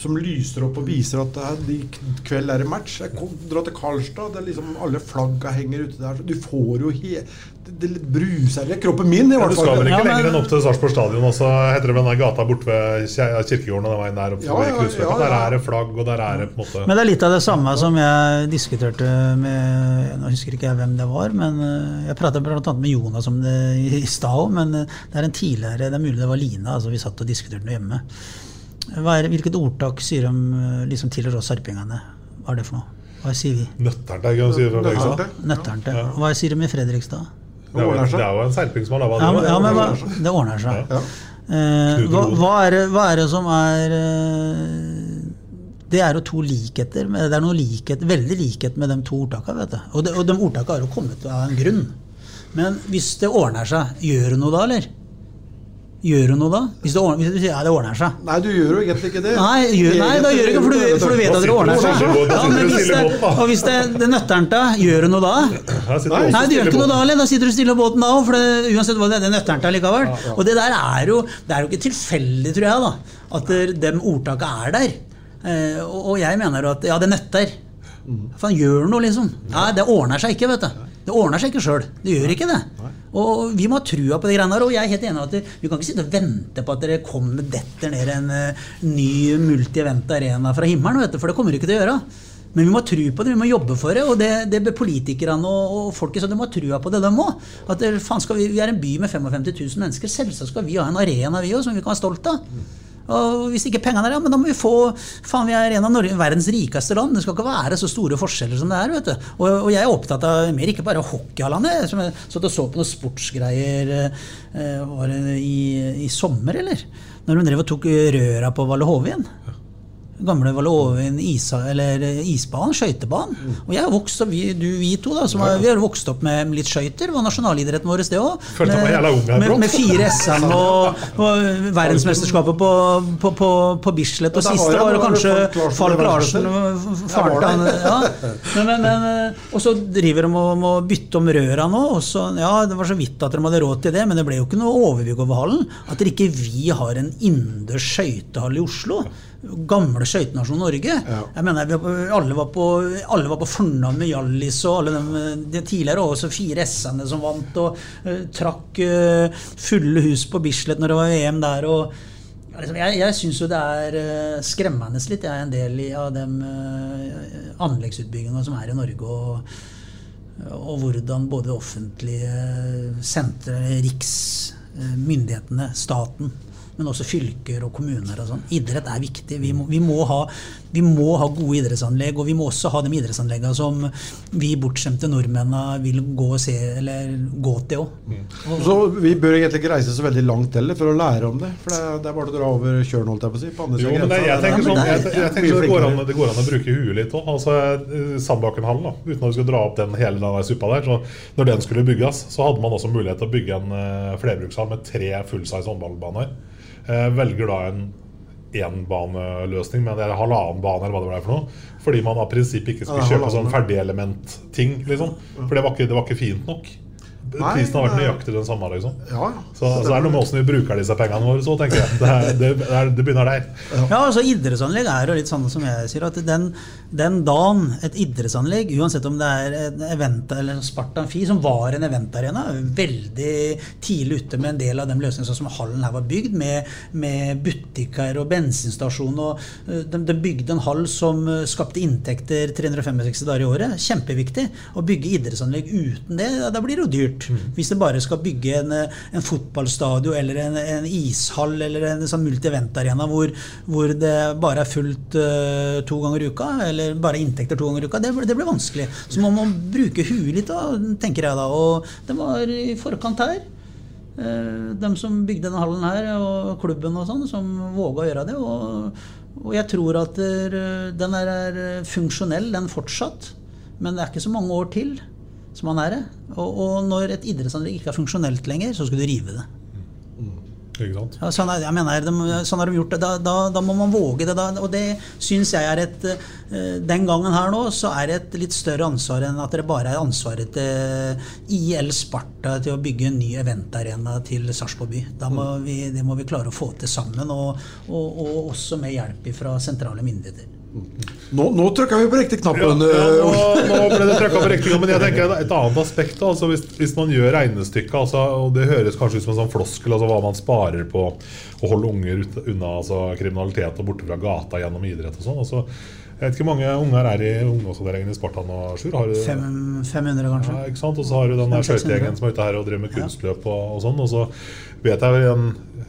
som lyser opp og viser at det er, i kveld er det match. Jeg kom, drar til Karlstad, det er liksom alle flagga henger ute der. Du får jo he, Det, litt bruser kroppen min, i
Ja,
hvert
du skal vel ikke
Ja, men-
lenger enn opp til Sarpsborg stadion, og så heter det vel den gata borte ved kirkegården og den veien der
Ja, ja, ja,
Der er det flagg, og der er det på en måte
Men det er litt av det samme som jeg diskuterte med Nå husker ikke jeg hvem det var, men eh, jeg pratet bl.a. med Jonas om det i stad òg. Men eh, det er en tidligere Det er mulig det var Lina. altså Vi satt og diskuterte noe hjemme. Hva er, hvilket ordtak sier de eh, liksom tilhører oss sarpingene? Hva er det for noe? Hva sier vi?
Nøtternte, kan du si fra.
Hva sier de i Fredrikstad?
Det er
ordner seg.
det er jo en serping som har laga
Ja, men, ja, men hva, det ordner seg.
Ja.
Eh, hva, hva, er det, hva er det som er eh, Det er jo to likheter. Det er noe likhet, veldig likhet med de to ordtakene. vet du. Og, de, og de ordtakene har jo kommet av en grunn. Men hvis det ordner seg, gjør du noe da, eller? Gjør du noe da? Hvis, det ordner, hvis du sier ja, det ordner seg.
Nei, du gjør jo egentlig ikke det.
Nei, gjør, nei da gjør du ikke, for du, for du vet at det ordner seg. Ja, men hvis det, og hvis det, det nøtteren til, gjør du noe da?
Nei,
du gjør ikke noe da heller. Da sitter du stille i båten da òg. For det, uansett hva det er, det nøtteren til likevel. Og det der er jo Det er jo ikke tilfeldig, tror jeg, da at de ordtaka er der. Eh, og, og jeg mener at ja, det nøtter. For han gjør noe, liksom. Nei, det ordner seg ikke, vet du. Det ordner seg ikke sjøl. Det gjør ikke det. Og vi må ha trua på de greiene der. Og jeg er helt enig at vi kan ikke sitte og vente på at dere kommer detter ned en eh, ny multi-event arena fra himmelen, du, for det kommer dere ikke til å gjøre. Men vi må ha tro på det, vi må jobbe for det. Og det, det politikerne og, og folket så de må ha trua på det, de òg. Skal vi, vi er en by med 55 000 mennesker. Selvsagt skal vi ha en arena vi også, som vi kan være stolt av. Og hvis ikke pengene er der, ja, men da må vi få Faen, vi er en av Norge, verdens rikeste land. Det skal ikke være så store forskjeller som det er. vet du. Og, og jeg er opptatt av mer ikke bare hockeyhallene. Som jeg satt og så på noen sportsgreier eh, var det i, i sommer, eller? Når hun drev og tok røra på Valle Hovin. Gamle Valle Hovin isa, eller eh, isbanen, skøytebanen. Og jeg er vokst opp, vi, du, vi to, da, som er, vi har vokst opp med litt skøyter. Var nasjonalidretten vår, det òg.
Her,
med, med fire SM og, og verdensmesterskapet på, på, på, på Bislett. Og
Ja,
siste var det kanskje
Falk Larsen.
Faren til han, ja. men, men, men, eh, Og så driver de og må bytte om røra nå. Og så, ja, Det var så vidt at de hadde råd til det, men det ble jo ikke noe overbygg over hallen. At ikke vi har en innendørs skøytehall i Oslo. Gamle skøytenasjon Norge. Jeg mener, var på, alle, var på, alle var på fornavn med Hjallis og alle de, de tidligere også fire S-ene som vant, og uh, trakk uh, fulle hus på Bislett når det var EM der. og liksom, jeg jeg syns jo det er eh, skremmende litt, jeg er en del av de anleggsutbyggingene som er i Norge. og og hvordan både offentlige sentre, riks, eh, staten men også fylker og kommuner og sånn. Idrett er viktig. Vi må, vi, må ha, vi må ha gode idrettsanlegg, og vi må også ha de idrettsanleggene som vi bortskjemte nordmennene vil gå og se, eller gå til òg.
Så vi bør egentlig ikke reise så veldig langt heller for å lære om det. For det, det er bare å dra over kjølen, holdt jeg på å si. På andre
Jo, men det, jeg tenker sånn, jeg, jeg tenker så det, går an, det går an å bruke huet litt òg. Altså, eh, Sandbakenhallen, da, uten at vi skal dra opp den hele den suppa der. Så når den skulle bygges, så hadde man også mulighet til å bygge en uh, flerbrukshall med tre fullsize håndballbaner. Eh, velger da en enbaneløsning men det en halvannen bane, eller hva det ble for noe. Fordi man av prinsipp ikke skulle kjøpe sånn
halvannen.
ferdigelementting. Liksom. For det var, ikke, det var ikke fint nok.
Nei,
Prisen har vært nøyaktig den samme. Liksom.
Ja,
Så, så det er noe med åssen vi bruker disse pengene våre. Så tenker jeg Det, er, det, det, er, det begynner der.
Ja, altså Idrettsanlegg er jo litt sånn som jeg sier, at den, den dagen et idrettsanlegg, uansett om det er en event eller Spartan Fi, som var en eventarena, veldig tidlig ute med en del av de løsningene sånn som hallen her var bygd, med, med butikker og bensinstasjon. og de, de bygde en hall som skapte inntekter 365 dager i året. Kjempeviktig. Å bygge idrettsanlegg uten det, da blir det jo dyrt. Hvis det bare skal bygge en, eh, en fotballstadion eller en, en ishall eller en sånn multi-event-arena hvor, hvor det bare er fullt uh, to ganger i uka, eller bare inntekter to ganger i uka, det, det blir vanskelig. Så man må bruke huet litt, da, tenker jeg da. Og det var i forkant her. de dem som bygde denne hallen her, og klubben og sånn, som våga å gjøre det. Og, og jeg tror at eh, den er funksjonell, den fortsatt. Men det er ikke så mange år til som han er det. Og, og når et idrettsanlegg ikke er funksjonelt lenger, så skal du rive det. Ja, sånn, er, mener, de, sånn har de gjort det. Da, da, da må man våge det. Da, og det syns jeg er et eh, Den gangen her nå så er det et litt større ansvar enn at det bare er ansvaret til IL Sparta til å bygge en ny eventarena til Sarpsborg by. Må vi, det må vi klare å få til sammen, og, og, og også med hjelp fra sentrale myndigheter.
Nå, nå trykka vi på riktig knappen.
ja,
ja,
nå, nå ble det på riktig, men jeg tenker et annet aspekt. da, Altså hvis, hvis man gjør regnestykket, altså, og det høres kanskje ut som en sånn floskel, altså hva man sparer på å holde unger ut, unna altså, kriminalitet og borte fra gata gjennom idrett og sånn. Altså, jeg vet ikke hvor mange unger er i ungdomsavdelingen i Sparta nå, Sjur? Har du-
Fem, 500, kanskje?
Ja, ikke sant? Og så har du den der
500-600.
skøytegjengen som er ute her og driver med kunstløp og, og sånn. Og så vet jeg den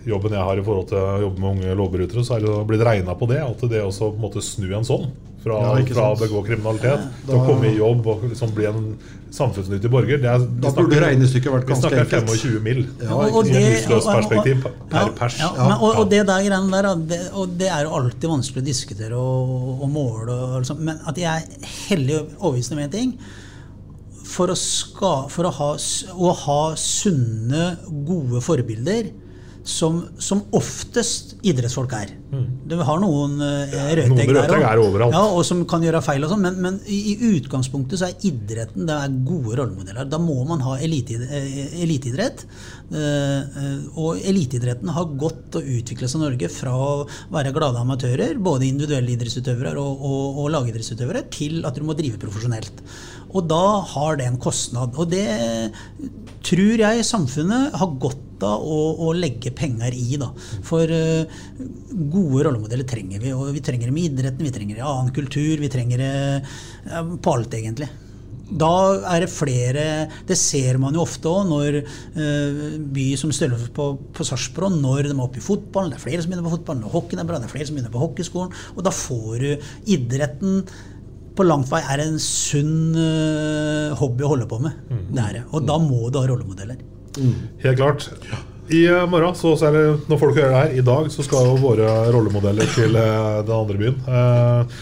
jobben jeg har i forhold til å jobbe med unge lovbrytere, så er det blitt regna på det. At det også på en måte snu en sånn fra,
Ja,
fra å begå kriminalitet til å komme i jobb og liksom bli en samfunnsnyttig borger. Det er,
Da
snakker-
burde regnestykket vært
Vi snakker 25 mil
Ja,
Og- og det-
perspektiv per pers.
Ja, men, og, og det der greiene der, det, og det er jo alltid vanskelig å diskutere og, og måle. Og, liksom, men at jeg er hellig overbevist om én ting. For, å, ska, for å, ha, å ha sunne, gode forbilder, som, som oftest idrettsfolk er. Du har noen uh, rødtegg der
òg.
Ja, og som kan gjøre feil og sånn, men, men i, utgangspunktet så er idretten det er gode rollemodeller. Da må man ha eh, eliteidrett. Eh, eh, og eliteidretten har gått og utviklet seg i Norge fra å være glade amatører, både individuelle idrettsutøvere og, og, og lagidrettsutøvere, til at du må drive profesjonelt. Og da har det en kostnad. Og det tror jeg samfunnet har godt av å, å legge penger i. da. For uh, gode rollemodeller trenger vi. Og vi trenger dem i idretten, vi trenger det i annen kultur, vi trenger det uh, på alt, egentlig. Da er det flere Det ser man jo ofte òg når uh, by som Stølve på, på Sarpsborg, når de er oppe i fotballen. Det er flere som begynner på fotball, når hockeyen er bra, det er flere som begynner på hockeyskolen. Og da får du idretten på langt vei er en sunn eh, hobby å holde på med. Det er det. Og da må du ha rollemodeller.
Helt klart. I eh, morgen, så, det, når folk hører det her, i dag så skal jo våre rollemodeller til eh, den andre byen. Eh,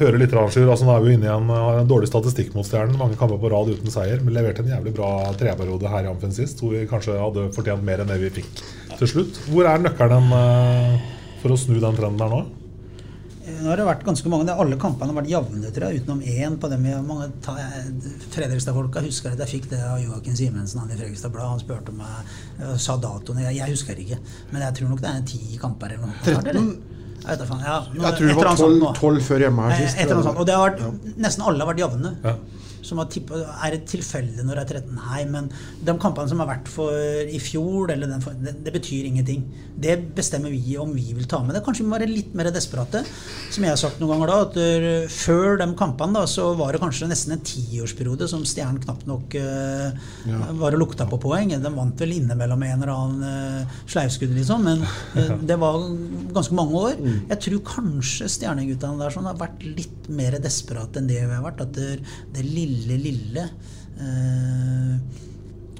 høre litt arrangør, altså Nå er vi jo inne i en, en dårlig statistikk mot Stjernen. Mange kamper på rad uten seier. Men leverte en jævlig bra treperiode her i Amfen sist, hvor vi kanskje hadde fortjent mer enn det vi fikk til slutt. Hvor er nøkkelen eh, for å snu den trenden der nå?
Nå har det vært ganske mange, Alle kampene har vært jevne, tror jeg, utenom én. på dem mange Fredrikstad-folka husker at jeg fikk det av Joakim Simensen han i Fredrikstad Blad. Han spurte meg, og sa datoen. Jeg, jeg husker ikke. Men jeg tror nok det er ti kamper eller noe.
13?
Jeg, vet faen, ja, nå-
Jeg tror det var
annet
12, 12 før hjemme her
Eh,
sist.
Et eller annet sånt. Og det har vært, nesten alle har vært jevne.
Ja.
Som har tippet, Er det tilfelle når det er 13? Nei, men de kampene som har vært for i fjor, eller den, det, det betyr ingenting. Det bestemmer vi om vi vil ta med det. Kanskje vi må være litt mer desperate. Som jeg har sagt noen ganger da, at øh, før de kampene da, så var det kanskje nesten en tiårsperiode som Stjernen knapt nok øh, var og lukta på poeng. De vant vel innimellom en eller annen uh, sleivskudd, liksom, men uh, det var ganske mange år. Jeg tror kanskje stjerneguttene der sånn har vært litt mer desperate enn det vi har vært. At det, det lille, lille eh,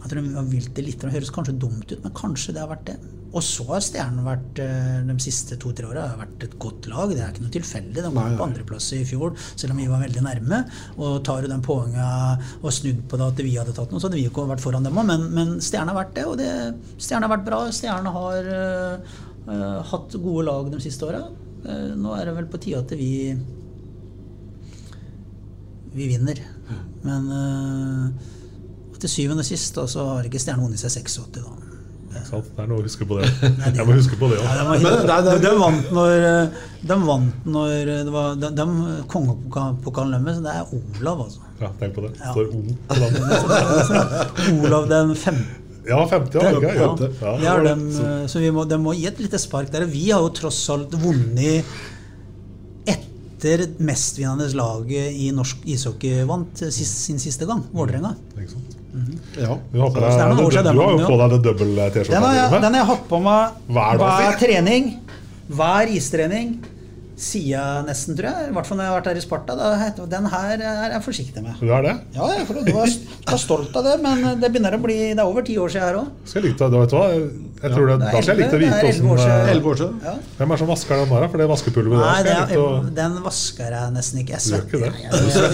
Jeg tror de har vilt det litt. Det høres kanskje dumt ut, men kanskje det har vært det. Og så har Stjernen vært eh, de siste to-tre åra vært et godt lag. Det er ikke noe tilfeldig. De var på andreplass i fjor, selv om vi var veldig nærme. Og tar jo den poenga og snudd på det at vi hadde tatt noe, så hadde vi ikke vært foran dem òg. Men, men Stjernen har vært det, og det, Stjernen har vært bra. Stjernen har eh, hatt gode lag de siste åra. nå er det vel på tide at vi vi vinner. Men uh, til syvende og sist da, så har ikke Stjerne vunnet seg 86, da.
Ikke sant? Det er noe å huske på det. Jeg må huske på det
Ja,
òg.
de,
det er-
de vant når De vant når det var de, de, Kongepokalen deres, det er Olav, altså.
Ja, tenk på det.
Ja.
Står O på den.
Olav den femte.
Ja, 50, ja. ok, ja.
Ja,
Ja,
det er dem, eh, så vi må, de må gi et lite spark der. Vi har jo tross alt vunnet etter mestvinnende laget i norsk ishockey vant sin siste gang, Vålerenga.
Mm -hmm.
Ja.
Du har, jo på deg det dobbel T-skjorta.
Den har, jeg,
di,
den har jeg hatt på meg
Hver
hver trening. Hver istrening. Siden nesten, tror jeg. I hvert fall når jeg har vært her i Sparta. Da, den her er jeg forsiktig med.
Du er det?
Ja, jeg får- du var, var stolt av det, men det begynner å bli Det er over ti år siden her òg.
Skal jeg likte, det, vet du hva? Jeg tror det,
Det er
da skal jeg like å vite
det er elleve år
åssen
siden.
Elleve år siden.
Ja.
Hvem er det som vasker den der? For det vaskepulveret
Nei, det
jeg
er,
å
den vasker jeg nesten ikke. Jeg svetter.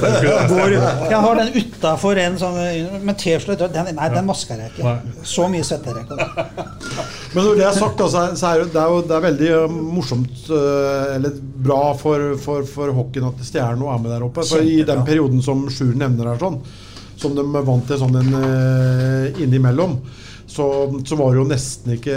Jeg, jeg har den utafor en sånn med T-skjorte. Den, nei, den vasker jeg ikke.
Nei.
Så mye svetter jeg ikke.
Men når det er sagt, så er, det, det er jo det er veldig eh, morsomt eh, Eller bra for, for, for hockeyen at Stjerno er med der oppe. For I den perioden som Sjur nevner her, sånn, som de vant til sånn en eh, innimellom, så, så var det jo nesten ikke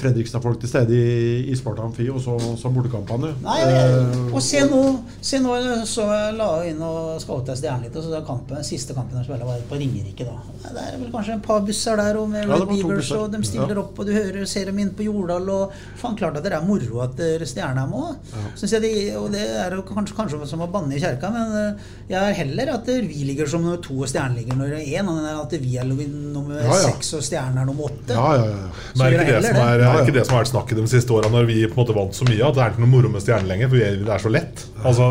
Fredrikstad-folk til stede i, i Sparta Amfi og så, så bortekampene.
Nei,
Eh,
og se nå, se nå så jeg inn og scouta Stjernen litt. Og så kampen, siste kampen spilte, var på Ringerike. da. Det er vel kanskje et par busser der og med
Ja,
Beavers, og de stiller
Ja.
opp, og du hører, ser dem inn på Jordal. og faen klart at det er moro at dere er med. Synes jeg Og det er jo kanskje, kanskje som å banne i kjerka, men eh, jeg er heller at vi ligger som nummer to og Stjernen ligger nummer én, enn at vi er nummer
Ja, ja.
seks og Stjernen er nummer åtte.
ja, ja, ja.
Men er ikke det, som er,
det.
er ikke det som har vært snakket de siste åra, når vi på en måte vant så mye, at det er ikke noe moro med stjernen lenger? For vi det er så lett. Altså,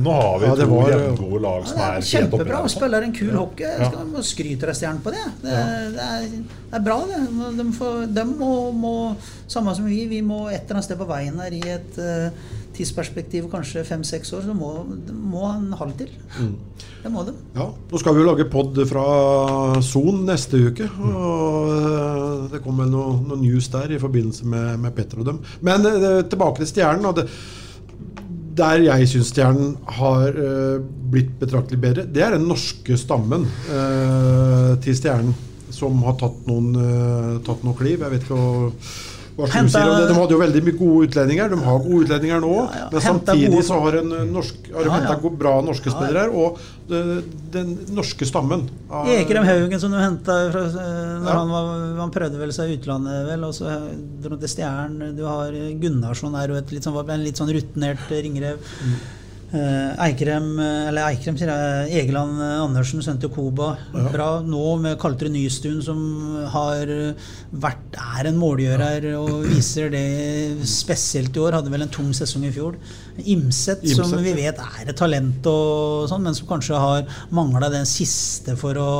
Nå har vi
Ja,
to
var-
jevngode lag som
Ja,
er
er
helt oppe
kjempebra. og Spiller en kul hockey.
Ja.
skal må skryte av stjernen på det. Det, det, er, det er bra, det. De, får, de må, må, samme som vi, vi må et eller annet sted på veien her i et eh, tidsperspektiv, kanskje fem-seks år, så må, må, han ha det til. til. Det må de.
Ja, Nå skal vi jo lage pod fra Son neste uke. Og eh, Det kommer vel noe, noe news der i forbindelse med, med Petter og dem. Men eh, tilbake til Stjernen. og det, der jeg syns Stjernen har uh, blitt betraktelig bedre, det er den norske stammen uh, til Stjernen. Som har tatt noen, uh, tatt noen kliv. Jeg vet ikke hva,
Henta-
det. De hadde jo veldig mye gode utlendinger. De har gode utlendinger nå.
Ja, ja.
Men samtidig
gode-
så har, en eh, norsk, har de
Ja,
hentet bra norske spillere her. Og eh, den norske stammen. av-
Ekrem Haugen som du henta fra eh, han, var, han prøvde vel seg i utlandet, vel, og så dro til Stjernen. Du har Gunnarsson er jo et litt sånn, en litt sånn rutinert ringrev. Eh, Eikrem, eh, eller Eikrem sier jeg, Egeland eh, Andersen, til Koba. Bra nå med Kaltre Nystuen, som har eh, vært, er en målgjører og viser det spesielt i år. Hadde vel en tung sesong i fjor. Imset, som vi vet er et talent, og sånn, men som kanskje har mangla den siste for å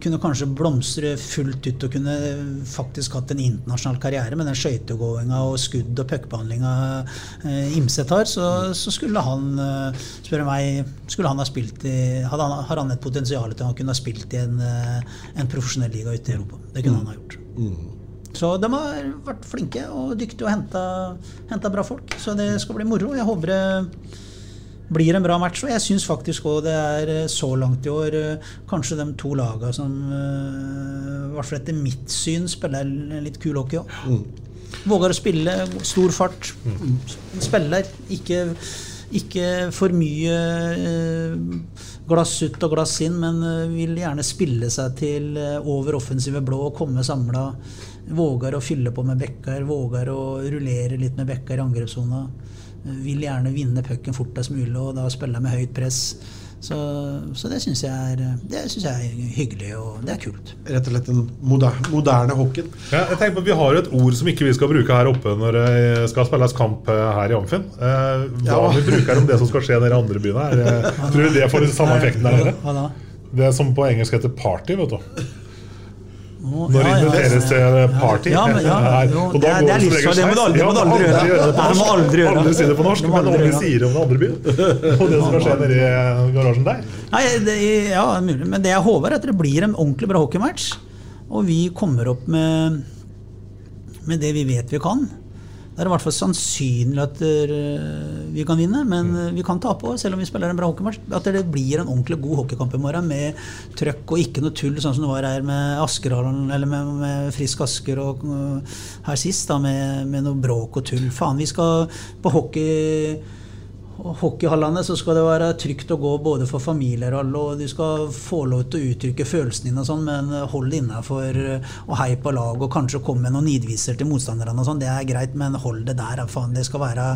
kunne kanskje blomstre fullt ut og kunne faktisk hatt en internasjonal karriere med den skøytegåinga og skudd- og puckbehandlinga eh, Imset har, så, så skulle han, eh, spør meg, skulle han ha spilt i hadde han, Har han et potensial til å kunne ha spilt i en, eh, en profesjonell liga ute i Europa? Det kunne han ha gjort. Så de har vært flinke og dyktige og henta, henta bra folk. Så det skal bli moro. Jeg håper det blir en bra match. Og jeg syns faktisk òg det er eh, så langt i år eh, kanskje de to laga som i hvert fall etter mitt syn spiller litt kul hockey òg. Våger å spille, stor fart. Spiller. Ikke, ikke for mye eh, glass ut og glass inn, men eh, vil gjerne spille seg til eh, over offensive blå og komme samla. Våger å fylle på med bekker, våger å rullere litt med bekker i angrepssona. Vil gjerne vinne pucken fortest mulig og da spille med høyt press. Så, så det syns jeg, er- synes jeg er hyggelig, og det er kult.
Rett og slett den moderne, moderne hockeyen.
Ja, jeg tenker på at Vi har jo et ord som ikke vi skal bruke her oppe når det skal spilles kamp eh, her i Amfinn. Eh, hva
Ja.
vi bruker om det som skal skje nede i andre byene? Er, tror du det får den samme effekten der nede? Det er som på engelsk heter party. vet du Når
ja,
inviteres til party.
Ja, men, ja, jo,
Og
det
da
det er
regel
livsfarlig, det må du aldri- det må aldri gjøre.
det
Nei, må aldri gjøre.
Aldri si det på norsk, men
gjøre.
sier det om den andre byen. Og det som skje nedi i garasjen der.
Nei, det, ja, mulig. Men det jeg håper, er at det blir en ordentlig bra hockeymatch. Og vi kommer opp med, med det vi vet vi kan. Det er i hvert fall sannsynlig at eh, vi kan vinne, men eh, vi kan tape òg, selv om vi spiller en bra hockeymatch. At det blir en ordentlig god hockeykamp i morgen med trøkk og ikke noe tull, sånn som det var her med Askerhallen, eller med, med Frisk Asker og eh, her sist, da, med, med noe bråk og tull. Faen, vi skal på hockey hockeyhallene så skal det være trygt å gå både for familier og alle, og du skal få lov til å uttrykke følelsene dine og sånn, men hold innafor og hei på lag, og kanskje komme med noen nidviser til motstanderne og sånn. Det er greit, men hold det der. Faen, det skal være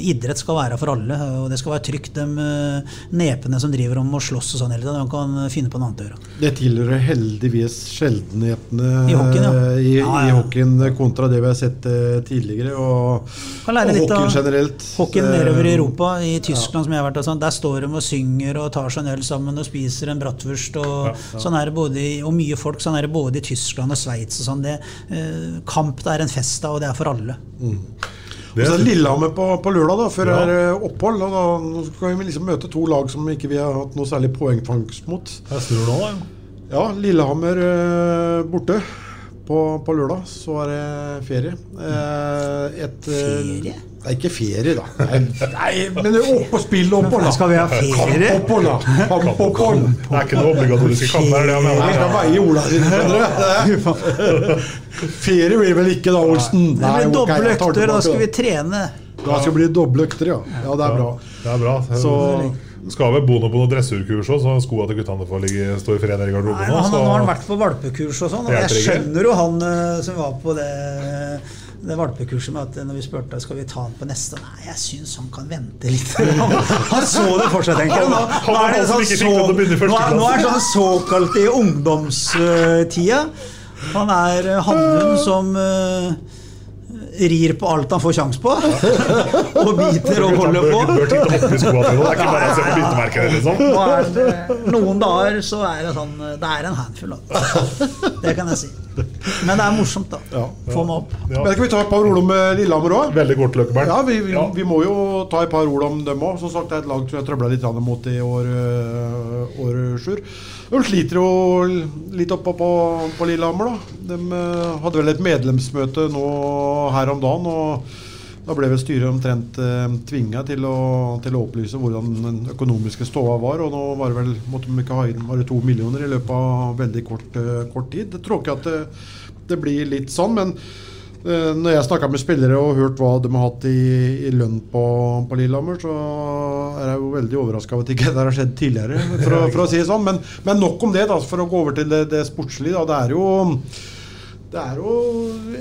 Idrett skal være for alle, og det skal være trygt. De eh, nepene som driver om å slåss og sånn hele tiden, de kan finne på noe annet å gjøre.
Det tilhører heldigvis sjeldenhetene
I hockeyen, ja.
eh, i,
Ja,
i hockeyen kontra det vi har sett eh, tidligere. Og, og hockeyen generelt.
Hockeyen
Eh,
nedover i Europa, i Tyskland som jeg har vært og sånn, der står de og synger og tar seg en øl sammen og spiser en bratwurst. Og,
Ja, ja.
Sånn er det både og mye folk. Sånn er det både i Tyskland og Sveits. Sånn. Det, eh, kamp det er en fest av, og det er for alle.
Mm. Det er Lillehammer på, på lørdag, da, før
Ja.
er eh, opphold. Og da nå skal vi liksom møte to lag som ikke vi har hatt noe særlig poengfangst mot.
Jeg snur nå, da.
Ja, Lillehammer eh, borte. På, på lørdag så er det ferie. Eh, et, Ferie?
Ferie?
Nei, ikke ferie, da. Nei, nei men det er opp og la.
Skal vi ha ferie?
Kamp oppånd, da. la.
Det er ikke noe obligatoriske kamper. Det er det jeg
Jeg skal veie Ola sine. Ferie blir vel ikke da, Olsen?
Det blir doble økter, da skal vi trene.
Da skal det bli doble økter, ja. Ja, det er bra.
Det er bra.
Så
Skal vel bo noe på noe dressurkurs òg, så skoa til guttene får ligge, stå i fred der i garderoben.
nå? han, nå har han vært på valpekurs og sånn, og jeg skjønner jo han eh, som var på det det valpekurset med at når vi spurte skal vi ta han på neste Nei, jeg syns han kan vente litt. Han, han så det for seg, tenker jeg. Nå, nå er det sånn så, nå, nå er sånn såkalt i ungdomstida. Han er eh, hannhund som eh, rir på alt han får sjanse på. og biter og holder på.
Bør, bør titte opp i skoa til Det er ikke bare å se på byttemerkene, liksom.
Er det, noen dager så er det sånn Det er en handfull. Det kan jeg si. Men det er morsomt, da.
Ja.
Få meg opp.
Ja.
Men skal vi ta et par ord om eh, Lillehammer òg?
Veldig kort, Løkkeberg.
Ja, vi, vi,
Ja.
vi må jo ta et par ord om dem òg. Som sagt, det er et lag som jeg trøbla litt mot i år, øh, år sjur. De sliter jo litt oppå på, på Lillehammer, da. De øh, hadde vel et medlemsmøte nå her om dagen. og da ble vel styret omtrent eh, tvinga til, til å opplyse hvordan den økonomiske ståa var. Og nå var det vel, måtte de ikke ha inn bare to millioner i løpet av veldig kort, eh, kort tid. Det tror ikke at det, det blir litt sånn, men Eh, Når jeg snakka med spillere og hørt hva de har hatt i, i lønn på, på Lillehammer, så er jeg jo veldig overraska over at ikke det har skjedd tidligere, for å, for å si det sånn. Men, men nok om det, da, for å gå over til det, det sportslige. Da. Det er jo det er jo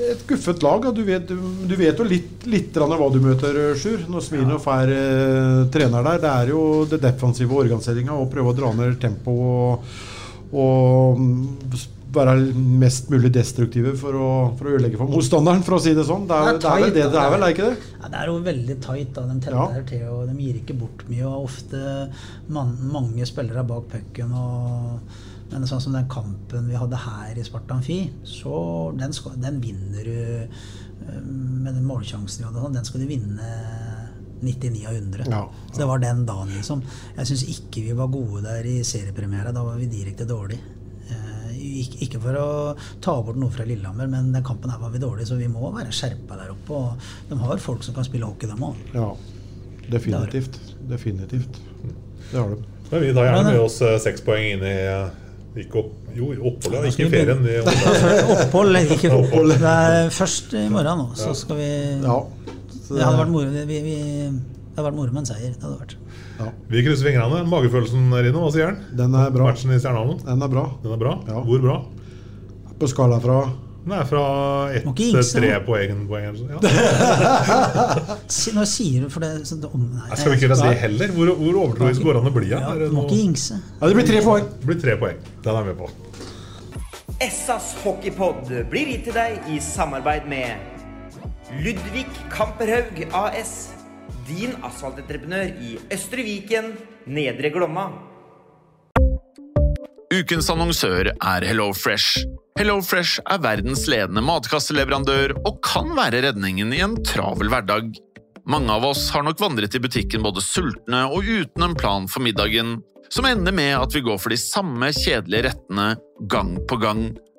et guffet lag. Du, vet, du, du vet jo litt, litt hva du møter, Sjur, når Smirnov er eh, trener der. Det er jo det defensive organiseringa og prøve å dra ned tempoet og, og mm, være mest mulig destruktive for å, for å ødelegge for motstanderen, for å si det sånn. Det er, det er tight, det det er, vel, er ikke det?
Ja, det er jo veldig tight. da, De tetter til, og de gir ikke bort mye. og Ofte man, mange spillere bak pucken. og men sånn som den kampen vi hadde her i Sparta Amfi, så den, skal, den vinner du eh, med den målsjansen vi hadde. sånn, Den skal du vinne 99 av 100.
Ja,
Så det var den dagen, liksom. Jeg syns ikke vi var gode der i seriepremiere. Da var vi direkte dårlige. Eh, ikke- for å ta bort noe fra Lillehammer, men den kampen her var vi dårlige, så vi må være skjerpa der oppe. Og de har folk som kan spille hockey, dem òg.
Ja, definitivt. Definitivt. Det har de.
Men vi tar gjerne med oss eh, seks poeng inn i eh, ikke opp, Jo, i oppholdet, ikke ferien.
Opphold, ikke opphold. Det er først i morgen nå, så skal vi
Ja.
Det hadde vært moro, vi, vi, det hadde vært moro med en seier. Det hadde vært.
Vi krysser fingrene. Magefølelsen, Rino, hva sier den?
Den er bra.
Matchen i Stjernehallen?
Den er bra.
Den er bra?
Ja.
Hvor bra?
På skala fra
Den er fra ett til tre poeng. poeng sånn. ja.
Nå sier du for det så om, nei,
Skal vi ikke si heller? Hvor, hvor overtroisk går det an å bli? Ja?
Ja, må ikke jinxe.
Ja, det blir tre poeng.
Det blir tre poeng. Den er vi på.
Essas hockeypod blir gitt til deg i samarbeid med Ludvig Kamperhaug AS. Din asfaltentreprenør i Østre Viken, Nedre Glomma.
Ukens annonsør er HelloFresh. HelloFresh er verdens ledende matkasseleverandør og kan være redningen i en travel hverdag. Mange av oss har nok vandret i butikken både sultne og uten en plan for middagen, som ender med at vi går for de samme kjedelige rettene gang på gang.